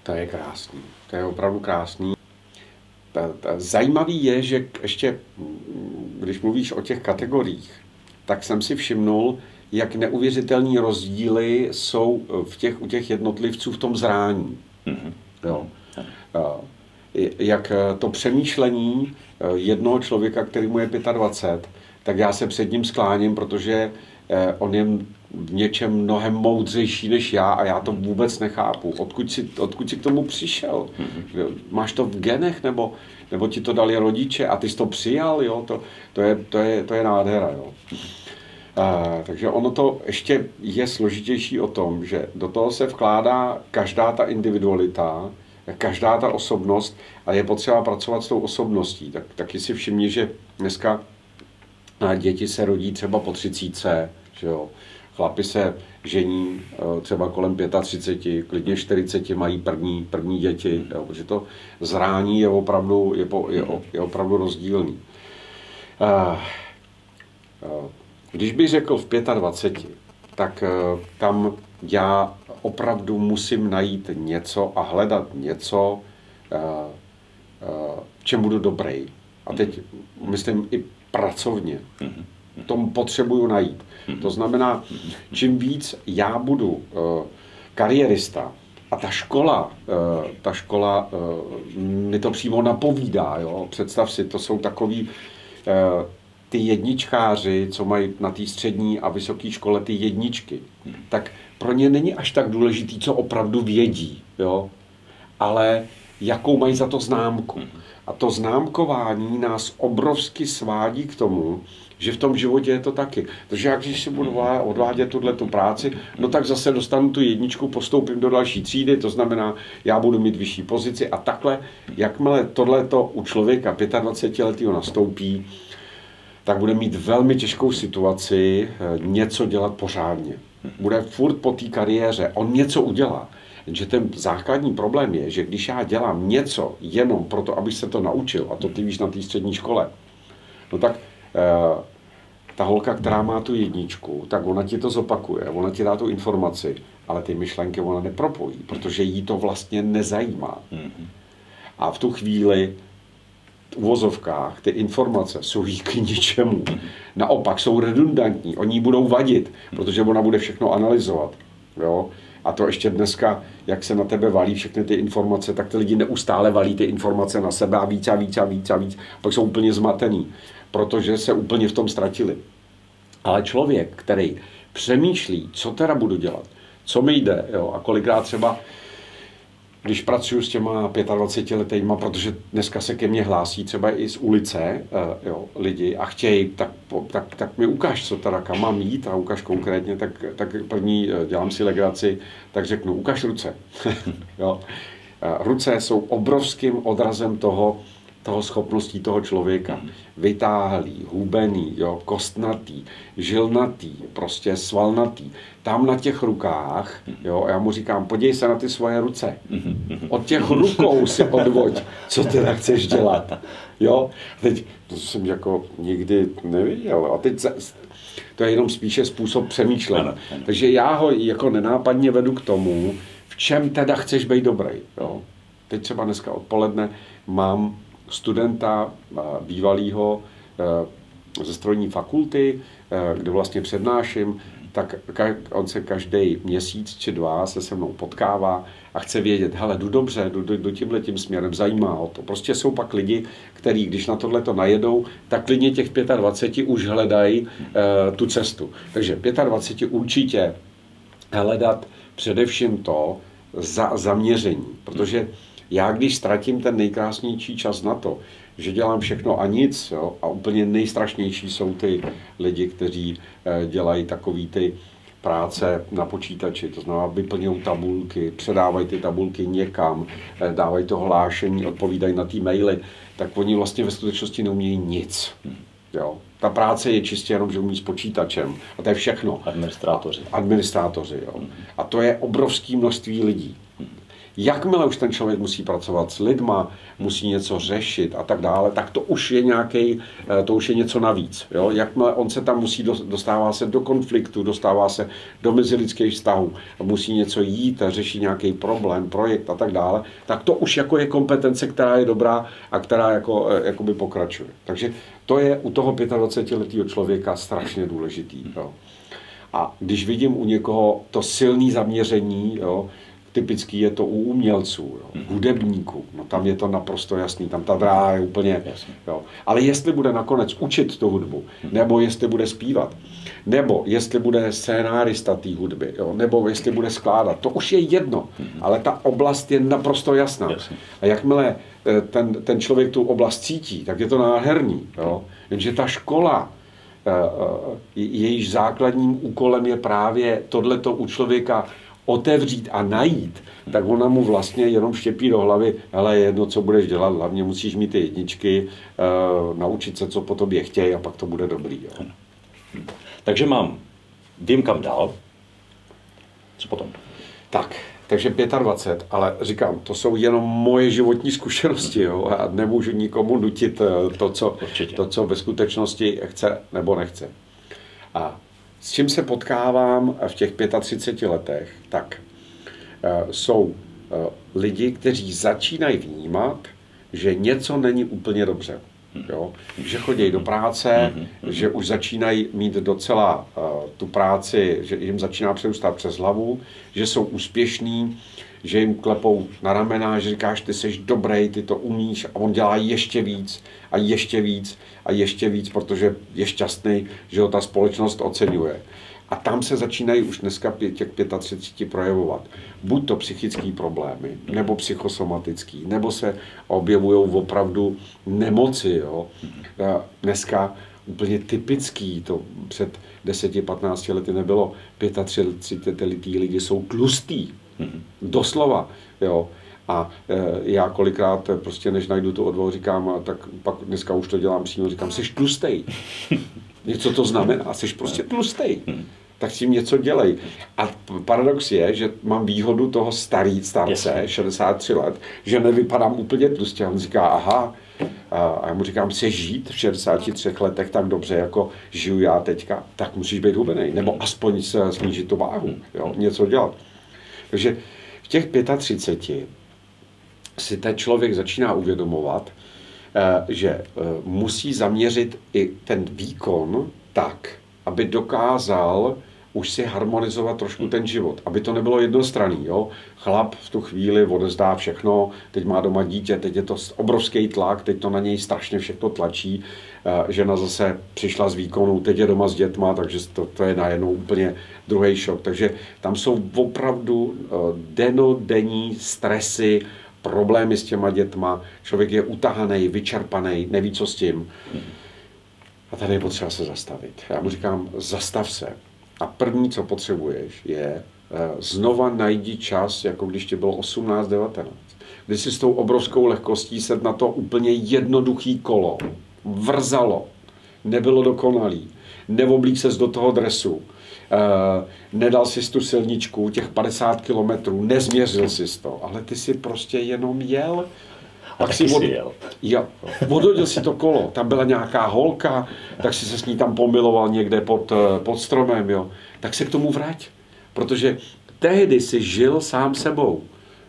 To je krásný, to je opravdu krásný. Zajímavý je, že ještě, když mluvíš o těch kategoriích, tak jsem si všimnul, jak neuvěřitelní rozdíly jsou v těch, u těch jednotlivců v tom zrání. Mm-hmm. Jo. Jak to přemýšlení eh, jednoho člověka, který mu je 25, tak já se před ním skláním, protože eh, on je v něčem mnohem moudřejší než já a já to vůbec nechápu. Odkud jsi, odkud jsi k tomu přišel? Mm-hmm. Máš to v genech nebo, nebo ti to dali rodiče a ty jsi to přijal? Jo? To, to, je, to, je, to je nádhera. Jo? A, takže ono to ještě je složitější o tom, že do toho se vkládá každá ta individualita, každá ta osobnost a je potřeba pracovat s tou osobností. Tak, taky si všimni, že dneska děti se rodí třeba po třicíce, že jo. Chlapi se žení e, třeba kolem 35, klidně 40 mají první, první děti, jo, protože to zrání je opravdu, je, po, je, je opravdu rozdílný. Uh, uh, když bych řekl v 25, tak tam já opravdu musím najít něco a hledat něco, v čem budu dobrý. A teď myslím i pracovně. V tom potřebuju najít. To znamená, čím víc já budu uh, kariérista, a ta škola, ta škola mi to přímo napovídá. Jo? Představ si, to jsou takový ty jedničkáři, co mají na té střední a vysoké škole ty jedničky. Tak pro ně není až tak důležitý, co opravdu vědí, jo? ale jakou mají za to známku. A to známkování nás obrovsky svádí k tomu, že v tom životě je to taky. Takže jak když si budu odvádět tuhle tu práci, no tak zase dostanu tu jedničku, postoupím do další třídy, to znamená, já budu mít vyšší pozici a takhle, jakmile tohleto u člověka 25 letého nastoupí, tak bude mít velmi těžkou situaci eh, něco dělat pořádně. Bude furt po té kariéře, on něco udělá. Že ten základní problém je, že když já dělám něco jenom proto, abych se to naučil, a to ty víš na té střední škole, no tak eh, ta holka, která má tu jedničku, tak ona ti to zopakuje, ona ti dá tu informaci, ale ty myšlenky ona nepropojí, protože jí to vlastně nezajímá. Mm-hmm. A v tu chvíli uvozovkách ty informace jsou jí k ničemu. Naopak jsou redundantní, oni budou vadit, protože ona bude všechno analyzovat. Jo? A to ještě dneska, jak se na tebe valí všechny ty informace, tak ty lidi neustále valí ty informace na sebe a víc a víc a víc a víc. Pak jsou úplně zmatený, protože se úplně v tom ztratili. Ale člověk, který přemýšlí, co teda budu dělat, co mi jde, jo, a kolikrát třeba když pracuji s těma 25 letýma, protože dneska se ke mně hlásí třeba i z ulice uh, jo, lidi a chtějí, tak, tak, tak mi ukáž, co teda kam mám jít a ukáž konkrétně, tak, tak první uh, dělám si legraci, tak řeknu, ukáž ruce. jo. Uh, ruce jsou obrovským odrazem toho, toho schopností toho člověka. Vytáhlý, hubený, jo, kostnatý, žilnatý, prostě svalnatý. Tam na těch rukách, jo, já mu říkám, podívej se na ty svoje ruce. Od těch rukou si odvoď, co teda chceš dělat. Jo, teď to jsem jako nikdy neviděl. A teď to je jenom spíše způsob přemýšlení. Takže já ho jako nenápadně vedu k tomu, v čem teda chceš být dobrý. Jo. Teď třeba dneska odpoledne mám studenta bývalého e, ze strojní fakulty, e, kde vlastně přednáším, tak on se každý měsíc či dva se se mnou potkává a chce vědět, hele, jdu dobře, jdu, jdu, tímhle tím směrem, zajímá ho to. Prostě jsou pak lidi, kteří, když na tohle to najedou, tak klidně těch 25 už hledají uh, tu cestu. Takže 25 určitě hledat především to za, zaměření, protože já když ztratím ten nejkrásnější čas na to, že dělám všechno a nic. Jo? A úplně nejstrašnější jsou ty lidi, kteří eh, dělají takový ty práce na počítači, to znamená vyplňují tabulky, předávají ty tabulky někam, eh, dávají to hlášení, odpovídají na ty maily, tak oni vlastně ve skutečnosti neumějí nic. Jo. Ta práce je čistě jenom, že umí s počítačem. A to je všechno. Administrátoři. Administrátoři, jo. A to je obrovské množství lidí. Jakmile už ten člověk musí pracovat s lidma, musí něco řešit a tak dále, tak to už je nějaký, eh, to už je něco navíc. Jo? Jakmile on se tam musí, dostává se do konfliktu, dostává se do mezilidských vztahů, musí něco jít a řešit nějaký problém, projekt a tak dále, tak to už jako je kompetence, která je dobrá a která jako, eh, jakoby pokračuje. Takže to je u toho 25-letého člověka strašně důležitý. Jo? A když vidím u někoho to silné zaměření, jo, typický je to u umělců, jo, mm. hudebníků, no tam je to naprosto jasný, tam ta dráha je úplně, jo. ale jestli bude nakonec učit tu hudbu, mm. nebo jestli bude zpívat, nebo jestli bude scénárista té hudby, jo, nebo jestli bude skládat, to už je jedno, mm. ale ta oblast je naprosto jasná. Jasný. A jakmile eh, ten, ten člověk tu oblast cítí, tak je to nádherný, jo. jenže ta škola, eh, eh, jejíž základním úkolem je právě tohleto u člověka otevřít a najít, tak ona mu vlastně jenom štěpí do hlavy, ale jedno, co budeš dělat, hlavně musíš mít ty jedničky, uh, naučit se, co po tobě chtějí a pak to bude dobrý. Jo. Takže mám, vím kam dál, co potom? Tak, takže 25, ale říkám, to jsou jenom moje životní zkušenosti jo, a nemůžu nikomu nutit eh, to co, to, co ve skutečnosti chce nebo nechce. A s čím se potkávám v těch 35 letech, tak eh, jsou eh, lidi, kteří začínají vnímat, že něco není úplně dobře. Jo? Že chodí do práce, že už začínají mít docela uh, tu práci, že jim začíná přerůstat přes hlavu, že jsou úspěšní, že jim klepou na ramena, že říkáš, ty jsi dobrý, ty to umíš a on dělá ještě víc a ještě víc a ještě víc, protože je šťastný, že ho ta společnost oceňuje. A tam se začínají už dneska těch 35 projevovat. Buď to psychické problémy, nebo psychosomatický, nebo se objevují opravdu nemoci. Jo. Dneska úplně typický, to před 10-15 lety nebylo, 35 letý lidi jsou tlustý, mm-hmm. doslova. Jo. A e, já kolikrát prostě, než najdu tu odvahu, říkám, tak pak dneska už to dělám přímo, říkám, jsi tlustej. Něco to znamená, jsi prostě tlustej. Tak s tím něco dělej. A paradox je, že mám výhodu toho starý starce, Jasně. 63 let, že nevypadám úplně tlustě. A on říká, aha, a já mu říkám, chci žít v 63 letech tak dobře, jako žiju já teďka, tak musíš být hubený, nebo aspoň se snížit tu váhu, jo, něco dělat. Takže v těch 35 si ten člověk začíná uvědomovat, že eh, musí zaměřit i ten výkon tak, aby dokázal už si harmonizovat trošku ten život, aby to nebylo jednostranný. Jo? Chlap v tu chvíli odezdá všechno, teď má doma dítě, teď je to obrovský tlak, teď to na něj strašně všechno tlačí. Eh, žena zase přišla z výkonu, teď je doma s dětma, takže to, to je najednou úplně druhý šok. Takže tam jsou opravdu denodenní stresy, problémy s těma dětma, člověk je utahaný, vyčerpaný, neví, co s tím. A tady je potřeba se zastavit. Já mu říkám, zastav se. A první, co potřebuješ, je eh, znova najdi čas, jako když ti bylo 18, 19. Kdy si s tou obrovskou lehkostí sedl na to úplně jednoduchý kolo. Vrzalo. Nebylo dokonalý. Neoblík ses do toho dresu nedal si tu silničku, těch 50 kilometrů, nezměřil si to, ale ty si prostě jenom jel. A tak si od... jel. Jo, odhodil si to kolo, tam byla nějaká holka, tak si se s ní tam pomiloval někde pod, eh, pod stromem, jo. Tak se k tomu vrať, protože tehdy si žil sám sebou.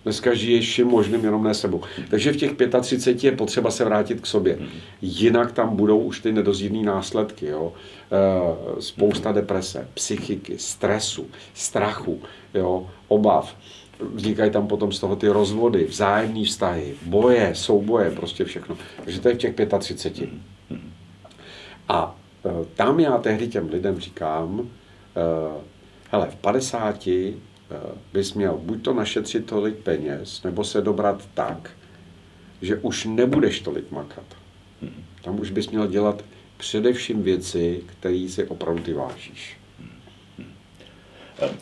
Dneska žiješ vším možným, jenom ne sebou. Takže v těch 35 je potřeba se vrátit k sobě. Jinak tam budou už ty nedozírné následky. Jo? E, spousta deprese, psychiky, stresu, strachu, jo? obav. Vznikají tam potom z toho ty rozvody, vzájemné vztahy, boje, souboje, prostě všechno. Takže to je v těch 35. A e, tam já tehdy těm lidem říkám, e, hele, v 50 Eh, bys měl buď to našetřit tolik peněz, nebo se dobrat tak, že už nebudeš tolik makat. Tam už bys měl dělat především věci, které si opravdu ty vážíš.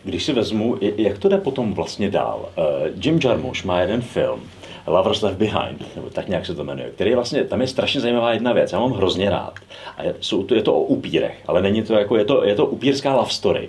Když si vezmu, jak to jde potom vlastně dál? Eh, Jim Jarmusch má jeden film, Lovers Left Behind, nebo tak nějak se to jmenuje, který je vlastně, tam je strašně zajímavá jedna věc, já mám hrozně rád. A je, jsou, je to o upírech, ale není to jako, je to, je to upírská love story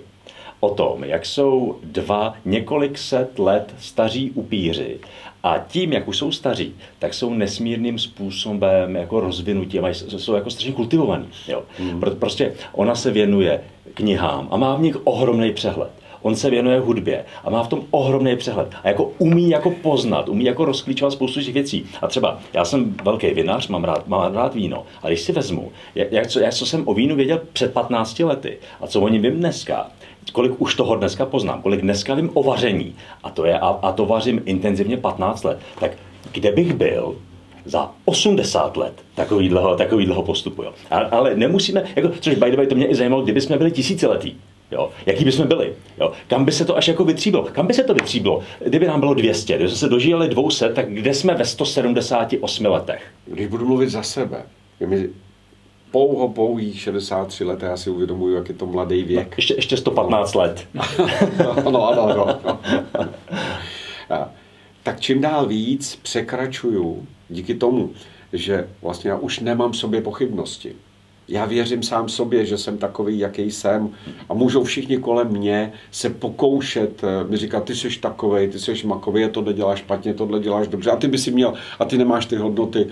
o tom, jak jsou dva několik set let staří upíři a tím, jak už jsou staří, tak jsou nesmírným způsobem jako rozvinutí, jsou jako strašně kultivovaný. Jo. Mm. Prostě ona se věnuje knihám a má v nich ohromný přehled. On se věnuje hudbě a má v tom ohromný přehled. A jako umí jako poznat, umí jako rozklíčovat spoustu těch věcí. A třeba já jsem velký vinař, mám rád, mám rád víno. A když si vezmu, jak, jak, co, jak, co jsem o vínu věděl před 15 lety a co o něm vím dneska, kolik už toho dneska poznám, kolik dneska vím o vaření, a to, je, a, a to vařím intenzivně 15 let, tak kde bych byl, za 80 let takovýhleho, takovýhleho postupu. Jo. A, ale nemusíme, jako, což by the way, to mě i zajímalo, kdyby jsme byli tisíciletí. Jo? Jaký bychom byli? Jo? Kam by se to až jako vytříblo? Kam by se to vytříblo? Kdyby nám bylo 200, kdyby jsme se dožili 200, tak kde jsme ve 178 letech? Když budu mluvit za sebe, mi pouho pouhých 63 let, já si uvědomuji, jak je to mladý věk. No, ještě, ještě 115 no. let. no, ano, ano. No. tak čím dál víc překračuju díky tomu, že vlastně já už nemám v sobě pochybnosti. Já věřím sám sobě, že jsem takový, jaký jsem a můžou všichni kolem mě se pokoušet eh, mi říkat, ty jsi takovej, ty jsi makový, tohle děláš špatně, tohle děláš dobře a ty by si měl, a ty nemáš ty hodnoty.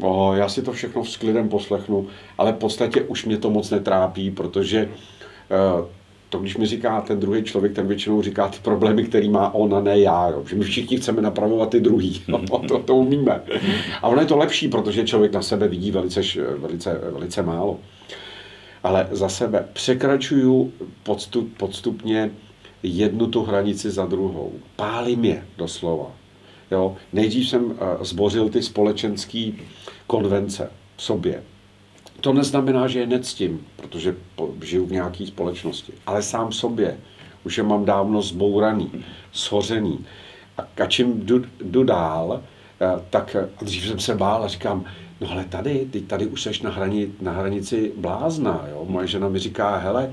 O, já si to všechno s klidem poslechnu, ale v podstatě už mě to moc netrápí, protože uh, to, když mi říká ten druhý člověk, ten většinou říká ty problémy, který má on a ne já. Jo. Že my všichni chceme napravovat ty druhý. No, to, to umíme. A ono je to lepší, protože člověk na sebe vidí velice, velice, velice málo. Ale za sebe překračuju podstup, podstupně jednu tu hranici za druhou. Pálím je doslova. Jo. Nejdřív jsem eh, zbořil ty společenské konvence v sobě to neznamená, že je nectím, protože žiju v nějaké společnosti, ale sám sobě. Už je mám dávno zbouraný, shořený. A čím jdu, jdu dál, eh, tak a dřív jsem se bál a říkám, no ale tady, ty tady už seš na, hrani, na hranici blázna. Jo? Moje žena mi říká, hele,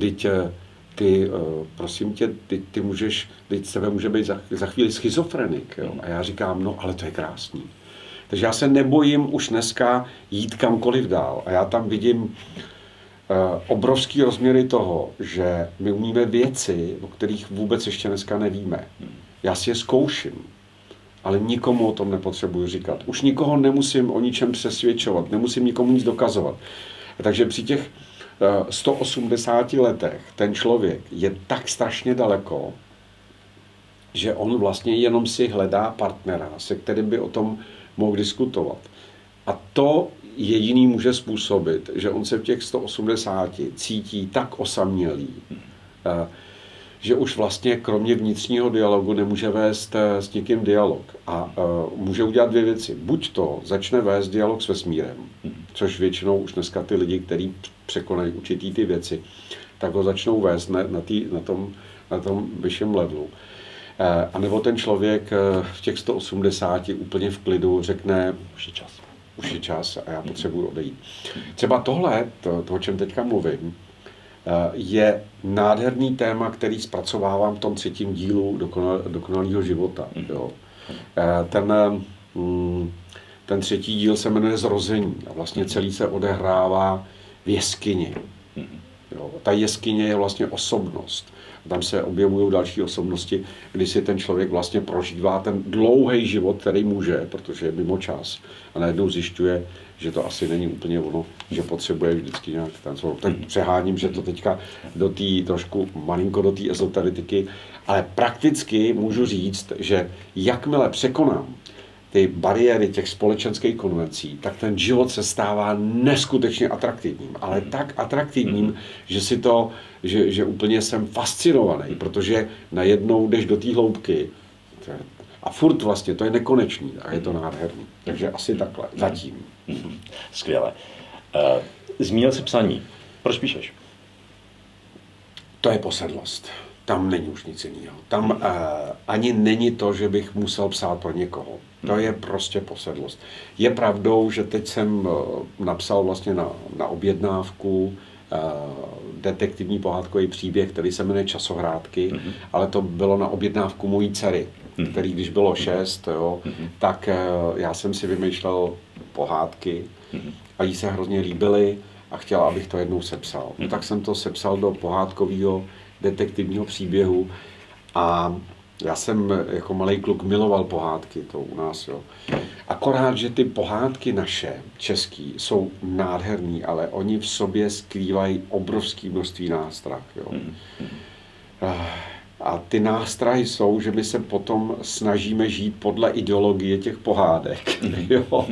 teď eh, ty, eh, prosím tě, ty, ty můžeš, teď sebe může být za, za chvíli schizofrenik. Jo? A já říkám, no ale to je krásný. Takže já se nebojím už dneska jít kamkoliv dál. A já tam vidím uh, obrovský rozměry toho, že my umíme věci, o kterých vůbec ještě dneska nevíme. Já si je zkouším, ale nikomu o tom nepotřebuji říkat. Už nikoho nemusím o ničem přesvědčovat, nemusím nikomu nic dokazovat. Takže při těch eh, 180 letech ten člověk je tak strašně daleko, že on vlastně jenom si hledá partnera, se kterým by o tom mohl diskutovat. A to jediný může způsobit, že on se v těch 180 cítí tak osamělý, eh, že už vlastně kromě vnitřního dialogu nemůže vést eh, s někým dialog. A eh, může udělat dvě věci. Buď to začne vést dialog s vesmírem, což většinou už dneska ty lidi, kteří překonají určitý ty věci, tak ho začnou vést na, na, tý, na tom, na tom vyšším levelu. Eh, a nebo ten člověk v těch 180 úplně v klidu řekne, už je čas. Už je čas a já potřebuji odejít. Třeba tohle, to, to o čem teďka mluvím, je nádherný téma, který zpracovávám v tom třetím dílu dokonal, dokonalého života. Mhm. Jo. Ten, mm, ten třetí díl se jmenuje Zrození a vlastně celý se odehrává v jeskyni. Mhm. Jo. Ta jeskyně je vlastně osobnost tam se objevují další osobnosti, kdy si ten člověk vlastně prožívá ten dlouhý život, který může, protože je mimo čas. A najednou zjišťuje, že to asi není úplně ono, že potřebuje vždycky nějak tancovat. Tak přeháním, že to teďka do té trošku malinko do té ezoteritiky, ale prakticky můžu říct, že jakmile překonám ty bariéry těch společenských konvencí, tak ten život se stává neskutečně atraktivním. Ale tak atraktivním, že si to, že, že úplně jsem fascinovaný, protože najednou jdeš do té hloubky a furt vlastně, to je nekonečný a je to nádherný. Takže asi takhle, zatím. Skvěle. Uh, zmínil jsi psaní. Proč píšeš? To je posedlost. Tam není už nic jiného. Tam uh, ani není to, že bych musel psát pro někoho To je prostě posedlost. Je pravdou, že teď jsem eh, napsal vlastně na, na objednávku uh, detektivní pohádkový příběh, který se jmenuje Časohrádky, mm-hmm. ale to bylo na objednávku mojí dcery, mm-hmm. který když bylo šest, jo, mm-hmm. tak uh, já jsem si vymýšlel pohádky mm-hmm. a jí se hrozně líbily a chtěla, abych to jednou sepsal. Mm-hmm. Tak jsem to sepsal do pohádkového detektivního příběhu a já jsem jako malý kluk miloval pohádky, to u nás, jo. Akorát, že ty pohádky naše, český, jsou nádherný, ale oni v sobě skrývají obrovské množství nástrah, jo. A ty nástrahy jsou, že my se potom snažíme žít podle ideologie těch pohádek. Jo?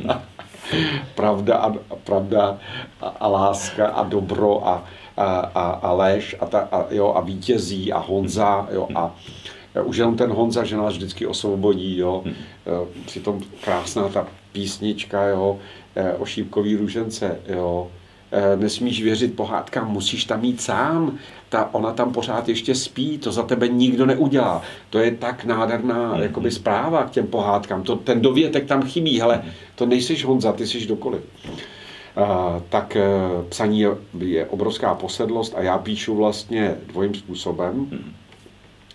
pravda, a, pravda a, a láska a dobro a, a, a, a lež a, ta, a, jo, a vítězí a Honza jo, a už jenom ten Honza, že nás vždycky osvobodí, jo. Hmm. Přitom krásná ta písnička, jo, e, o šípkový růžence, jo. E, nesmíš věřit pohádkám, musíš tam mít sám. Ta, ona tam pořád ještě spí, to za tebe nikdo neudělá. To je tak nádherná mm. jakoby zpráva k těm pohádkám. To, ten dovětek tam chybí, ale to nejsiš Honza, ty jsi dokoliv. Uh, tak uh, psaní je, je obrovská posedlost a já píšu vlastně dvojím způsobem. Mm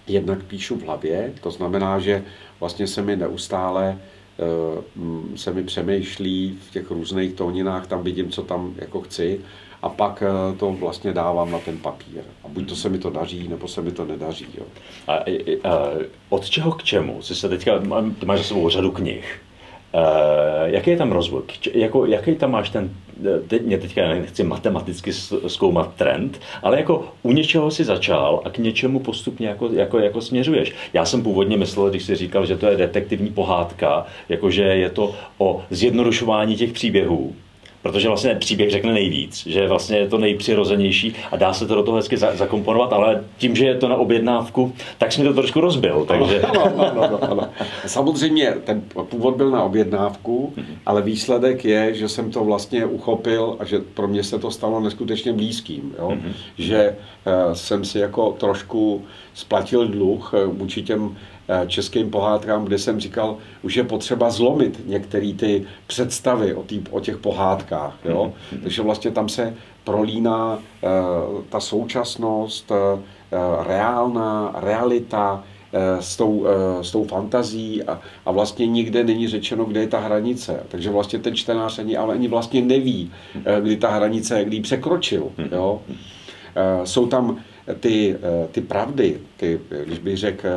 jednak píšu v hlavě, to znamená, že vlastně se mi neustále eh, se mi přemýšlí v těch různých tóninách, tam vidím, co tam jako chci a pak eh, to vlastně dávám na ten papír. A buď to se mi to daří, nebo se mi to nedaří. Jo. A, a, a od čeho k čemu? Jsi se teďka, máš za sebou řadu knih. Uh, jaký je tam rozvoj? Jako, jaký tam máš ten, teď, mě teďka nechci matematicky zkoumat trend, ale jako u něčeho si začal a k něčemu postupně jako, jako, jako směřuješ. Já jsem původně myslel, když jsi říkal, že to je detektivní pohádka, jakože je to o zjednodušování těch příběhů, protože vlastně příběh řekne nejvíc, že vlastně je to nejpřirozenější a dá se to do toho hezky zakomponovat, ale tím, že je to na objednávku, tak jsi mi to trošku rozbil. Takže... Ano, ano, ano, ano. Samozřejmě ten původ byl na objednávku, ale výsledek je, že jsem to vlastně uchopil a že pro mě se to stalo neskutečně blízkým. Jo? Mm-hmm. Že uh, jsem si jako trošku splatil dluh uh, vůči těm Eh, českým pohádkám, kde jsem říkal, už je potřeba zlomit některé ty představy o, tý, o těch pohádkách. Jo? Mm-hmm. Takže vlastně tam se prolíná uh, ta současnost, uh, reálná realita, s tou, s tou fantazí a, a vlastně nikde není řečeno, kde je ta hranice. Takže vlastně ten čtenář ani, ale ani vlastně neví, kdy ta hranice, kdy překročil. Jo? Jsou tam ty, ty pravdy, ty, když bych řekl,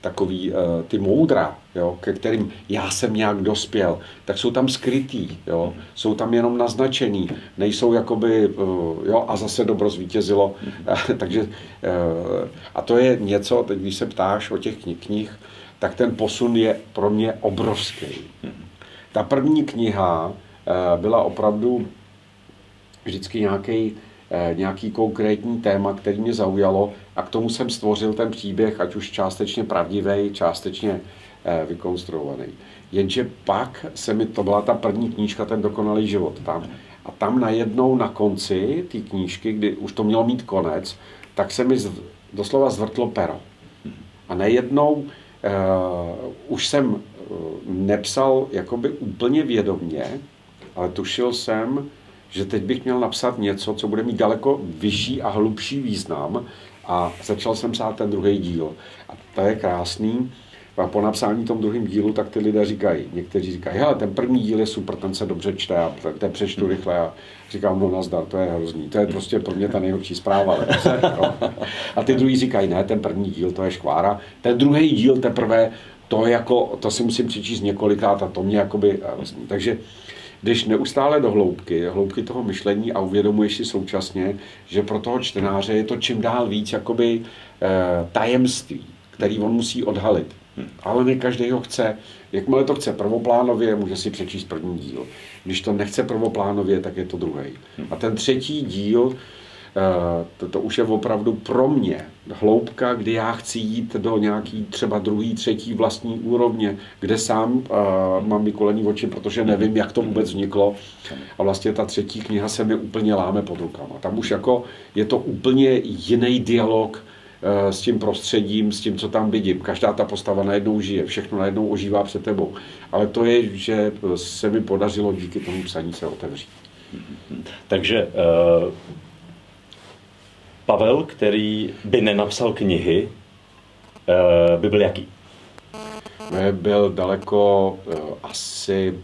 takový uh, ty moudra, jo, ke kterým já jsem nějak dospěl, tak jsou tam skrytý, jo, jsou tam jenom naznačený, nejsou jakoby, uh, jo, a zase dobro zvítězilo, takže, uh, a to je něco, teď když se ptáš o těch knih, tak ten posun je pro mě obrovský. Ta první kniha uh, byla opravdu vždycky nějaký nějaký konkrétní téma, který mě zaujalo a k tomu jsem stvořil ten příběh, ať už částečně pravdivý, částečně eh, vykonstruovaný. Jenže pak se mi, to byla ta první knížka, ten dokonalý život tam. A tam najednou na konci té knížky, kdy už to mělo mít konec, tak se mi doslova zvrtlo pero. A najednou uh, už jsem nepsal jakoby úplně vědomně, ale tušil jsem, že teď bych měl napsat něco, co bude mít daleko vyšší a hlubší význam a začal jsem psát ten druhý díl. A to je krásný. A po napsání tom druhém dílu, tak ty lidé říkají, někteří říkají, hele, ten první díl je super, ten se dobře čte a ten, ten přečtu hmm. rychle a říkám, no nazdar, to je hrozný, to je prostě pro mě ta nejhorší zpráva. a ty druhý říkají, ne, ten první díl, to je škvára, ten druhý díl teprve, to jako, to si musím přečíst několikrát a to mě jakoby, takže jdeš neustále do hloubky, hloubky toho myšlení a uvědomuješ si současně, že pro toho čtenáře je to čím dál víc jakoby eh, tajemství, který on musí odhalit. Ale ne každý ho chce. Jakmile to chce prvoplánově, může si přečíst první díl. Když to nechce prvoplánově, tak je to druhý. A ten třetí díl to, to už je opravdu pro mě hloubka, kdy já chci jít do nějaký třeba druhý, třetí vlastní úrovně, kde sám uh, mám vykolený oči, protože nevím, jak to vůbec vzniklo. A vlastně ta třetí kniha se mi úplně láme pod rukama. Tam už jako je to úplně jiný dialog eh, s tím prostředím, s tím, co tam vidím. Každá ta postava najednou žije, všechno najednou ožívá před tebou. Ale to je, že se mi podařilo díky tomu psaní se otevřít. Takže Pavel, který by nenapsal knihy, uh, by byl jaký? Byl daleko uh, asi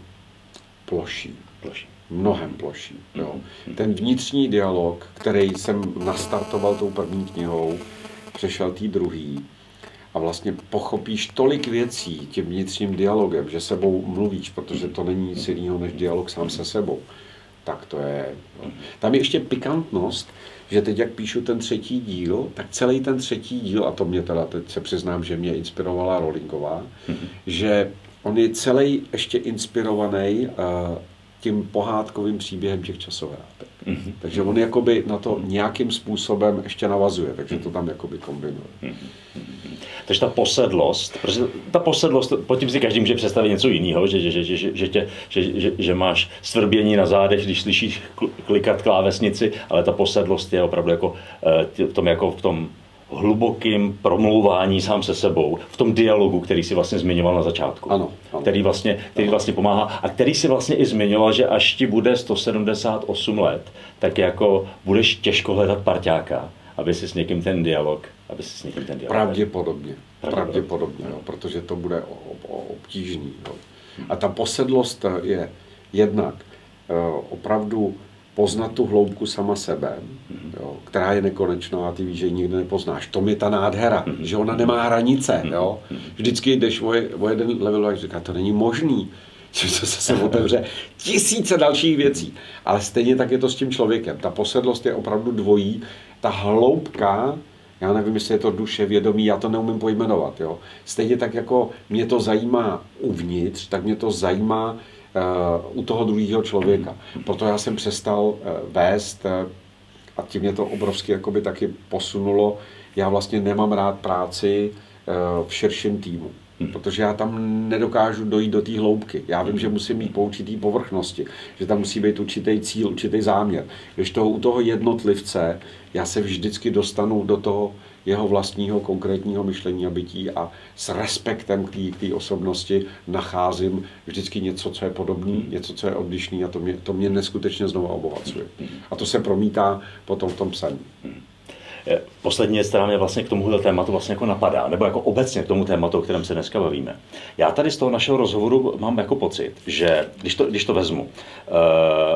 ploší. Ploší. Mnohem ploší. Jo. Ten vnitřní dialog, který jsem nastartoval tou první knihou, přešel tý druhý a vlastně pochopíš tolik věcí tím vnitřním dialogem, že sebou mluvíš, protože to není nic jiného než dialog sám se sebou. Tak to je... No. Tam je ještě pikantnost, že teď, jak píšu ten třetí díl, tak celý ten třetí díl, a to mě teda teď se přiznám, že mě inspirovala Rowlingová, mm-hmm. že on je celý ještě inspirovaný uh, tím pohádkovým příběhem těch časohrátek. Mm-hmm. Takže on jakoby na to nějakým způsobem ještě navazuje, takže to tam jakoby kombinuje. Mm-hmm. Takže ta posedlost, protože ta posedlost, pod tím si každý může představit něco jiného, že, že, že, že, že, tě, že, že, že máš svrbění na zádech, když slyšíš klikat klávesnici, ale ta posedlost je opravdu jako eh, v tom, jako v tom hlubokým promlouvání sám se sebou, v tom dialogu, který si vlastně zmiňoval na začátku. Ano, ano. Který, vlastně, který vlastně pomáhá a který si vlastně i zmiňoval, že až ti bude 178 let, tak jako budeš těžko hledat parťáka, aby si s někým ten dialog, aby si s někým ten dialog. Pravděpodobně, pravděpodobně, pravděpodobně jo, protože to bude obtížný. Jo. A ta posedlost je jednak eh, opravdu poznat tu hloubku sama sebe, jo, která je nekonečná a ty víš, že ji nikdy nepoznáš. To je ta nádhera, že ona nemá hranice. Jo. Vždycky jdeš o, o jeden level a říká, to není možný, že to se otevře tisíce dalších věcí. Ale stejně tak je to s tím člověkem. Ta posedlost je opravdu dvojí. Ta hloubka, já nevím, jestli je to duše, vědomí, já to neumím pojmenovat. Jo. Stejně tak jako mě to zajímá uvnitř, tak mě to zajímá u toho druhého člověka. Proto já jsem přestal uh, vést uh, a tím mě to obrovsky jakoby taky posunulo. Já vlastně nemám rád práci v širším týmu. Protože já tam nedokážu dojít do té hloubky. Já vím, že musím mít po určitý povrchnosti, že tam musí být určitý cíl, určitý záměr. Když toho u toho jednotlivce, já se vždycky dostanu do toho jeho vlastního konkrétního myšlení a bytí a s respektem k té osobnosti nacházím vždycky něco, co je podobný, něco, co je odlišný a to mě, to mě neskutečně znovu obohacuje. A to se promítá potom v tom psaní. Eh, poslední věc, která mě vlastně k tomuhle tématu vlastně jako napadá, nebo jako obecně k tomu tématu, o kterém se dneska bavíme. Já tady z toho našeho rozhovoru mám jako pocit, že když to, když to vezmu, uh,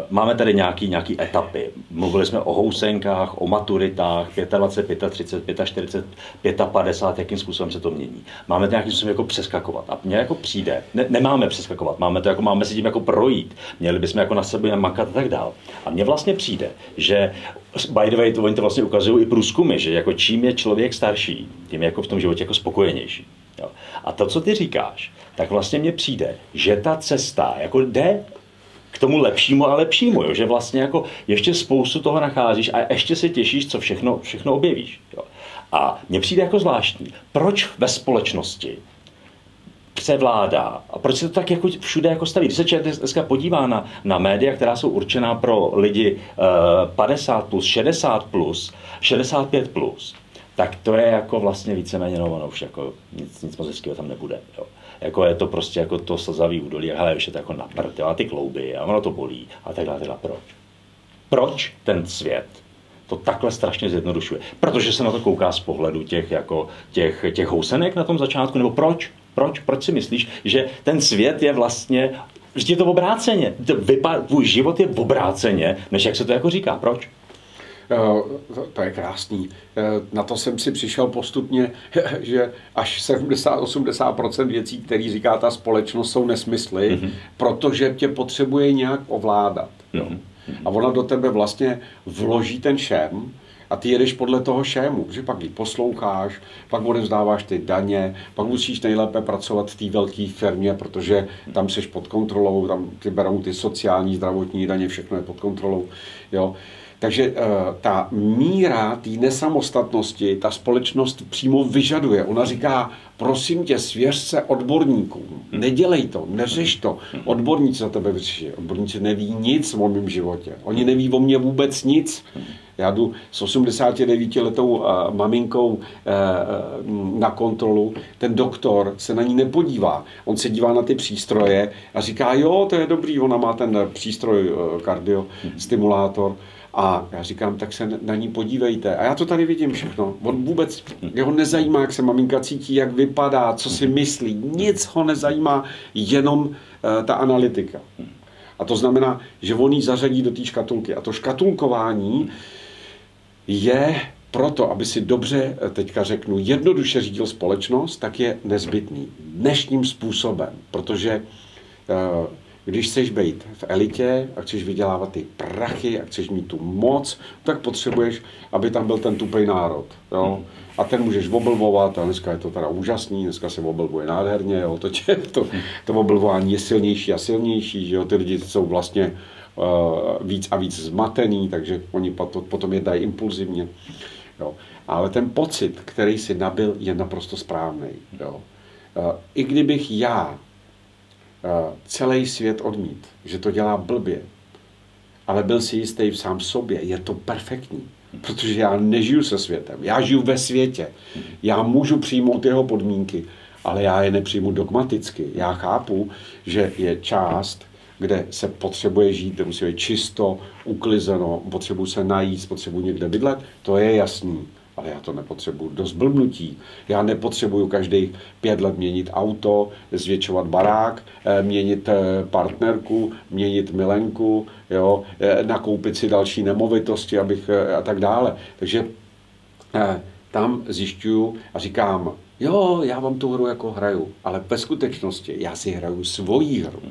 máme tady nějaký, nějaký etapy. Mluvili jsme o housenkách, o maturitách, 25, 35, 40, 55, jakým způsobem se to mění. Máme to nějakým způsobem jako přeskakovat. A mně jako přijde, ne, nemáme přeskakovat, máme to jako, máme si tím jako projít, měli bychom jako na sebe makat a tak dál. A mně vlastně přijde, že by the way, to, oni to vlastně ukazují i průzkumy, že jako čím je člověk starší, tím je jako v tom životě jako spokojenější. Jo. A to, co ty říkáš, tak vlastně mně přijde, že ta cesta jako jde k tomu lepšímu a lepšímu, jo? že vlastně jako ještě spoustu toho nacházíš a ještě se těšíš, co všechno, všechno objevíš. Jo? A mně přijde jako zvláštní, proč ve společnosti převládá. A proč se to tak jako všude jako staví? Když se člověk dneska podívá na, na média, která jsou určená pro lidi uh, 50 plus, 60 plus, 65 plus, tak to je jako vlastně víceméně no, už jako nic, nic moc hezkého tam nebude. Jo. Jako je to prostě jako to slzavý údolí, ale už je to jako na prd, a ty klouby a ono to bolí a tak dále, Proč? Proč ten svět to takhle strašně zjednodušuje? Protože se na to kouká z pohledu těch, jako, těch, těch housenek na tom začátku, nebo proč? Proč? Proč si myslíš, že ten svět je vlastně, že je to obráceně? tvůj život je obráceně, než jak se to jako říká. Proč? Eh, to je krásný. Eh, na to jsem si přišel postupně, že až 70-80% věcí, které říká ta společnost, jsou nesmysly, mm-hmm. protože tě potřebuje nějak ovládat. Mm-hmm. A ona do tebe vlastně vloží ten šem, a ty jedeš podle toho šému, že pak ji posloucháš, pak odevzdáváš ty daně, pak musíš nejlépe pracovat v té velké firmě, protože tam jsi pod kontrolou, tam ty berou ty sociální, zdravotní daně, všechno je pod kontrolou. Jo. Takže uh, ta míra té nesamostatnosti ta společnost přímo vyžaduje. Ona říká, prosím tě, svěř se odborníkům. Nedělej to, neřeš to. Odborníci za tebe vyřeší. Odborníci neví nic o mém životě. Oni neví o mě vůbec nic. Já jdu s 89-letou uh, maminkou uh, na kontrolu. Ten doktor se na ní nepodívá. On se dívá na ty přístroje a říká, jo, to je dobrý, ona má ten přístroj kardiostimulátor. A já říkám, tak se na ní podívejte. A já to tady vidím všechno. On vůbec, jeho nezajímá, jak se maminka cítí, jak vypadá, co si myslí. Nic ho nezajímá, jenom uh, ta analytika. A to znamená, že on ji zařadí do té škatulky. A to škatulkování je proto, aby si dobře, eh, teďka řeknu, jednoduše řídil společnost, tak je nezbytný dnešním způsobem, protože uh, když chceš být v elitě a chceš vydělávat ty prachy a chceš mít tu moc, tak potřebuješ, aby tam byl ten tupej národ. Jo? A ten můžeš oblbovat a dneska je to teda úžasný, dneska se oblbuje nádherně, jo? To, tě, to, to oblbování je silnější a silnější, že jo? ty lidi jsou vlastně víc a víc zmatený, takže oni potom jednají impulzivně. Jo? Ale ten pocit, který si nabil, je naprosto správný. Jo? Uh, I kdybych já celý svět odmít, že to dělá blbě, ale byl si jistý v sám sobě, je to perfektní. Protože já nežiju se světem, já žiju ve světě. Já můžu přijmout jeho podmínky, ale já je nepřijmu dogmaticky. Já chápu, že je část, kde se potřebuje žít, kde musí být čisto, uklizeno, potřebuji se najít, potřebuji někde bydlet, to je jasný ale já to nepotřebuju do zblbnutí. Já nepotřebuju každý pět let měnit auto, zvětšovat barák, eh, měnit eh, partnerku, měnit milenku, jo, eh, nakoupit si další nemovitosti abych, a tak dále. Takže tam zjišťuju a říkám, jo, já vám tu hru jako hraju, ale ve skutečnosti já si hraju svoji hru.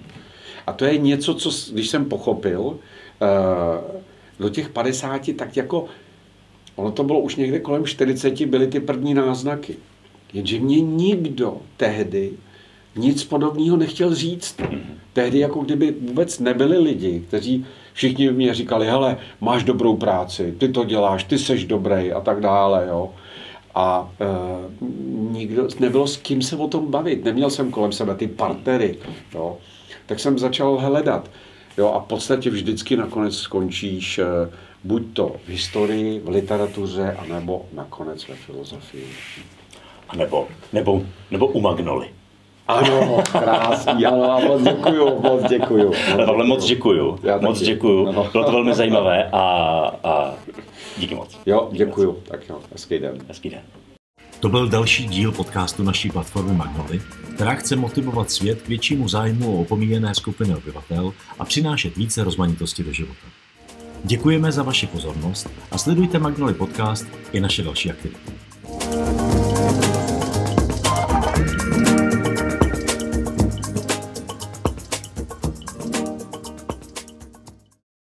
A to je něco, co když jsem pochopil, do těch 50, tak jako Ono to bylo už někde kolem 40, byly ty první náznaky. Jenže mě nikdo tehdy nic podobného nechtěl říct. Tehdy jako kdyby vůbec nebyli lidi, kteří všichni mě říkali, hele, máš dobrou práci, ty to děláš, ty seš dobrý a tak dále, jo. A e, nikdo, nebylo s kým se o tom bavit, neměl jsem kolem sebe ty partnery, jo. Tak jsem začal hledat. Jo, a v podstatě vždycky nakonec skončíš e, buď to v historii, v literatuře, anebo nakonec ve filozofii. A nebo, nebo, nebo u Magnoli. Ano, krásný, ano, moc děkuju, moc děkuju. Ale Pavle, moc děkuju, Já moc děkuju, ano. bylo to velmi zajímavé a, a díky moc. Jo, děkuju, tak jo, hezký den. Hezký den. To byl další díl podcastu naší platformy Magnoli, která chce motivovat svět k většímu zájmu o opomíjené skupiny obyvatel a přinášet více rozmanitosti do života. Děkujeme za vaši pozornost a sledujte Magnoli Podcast i naše další aktivity.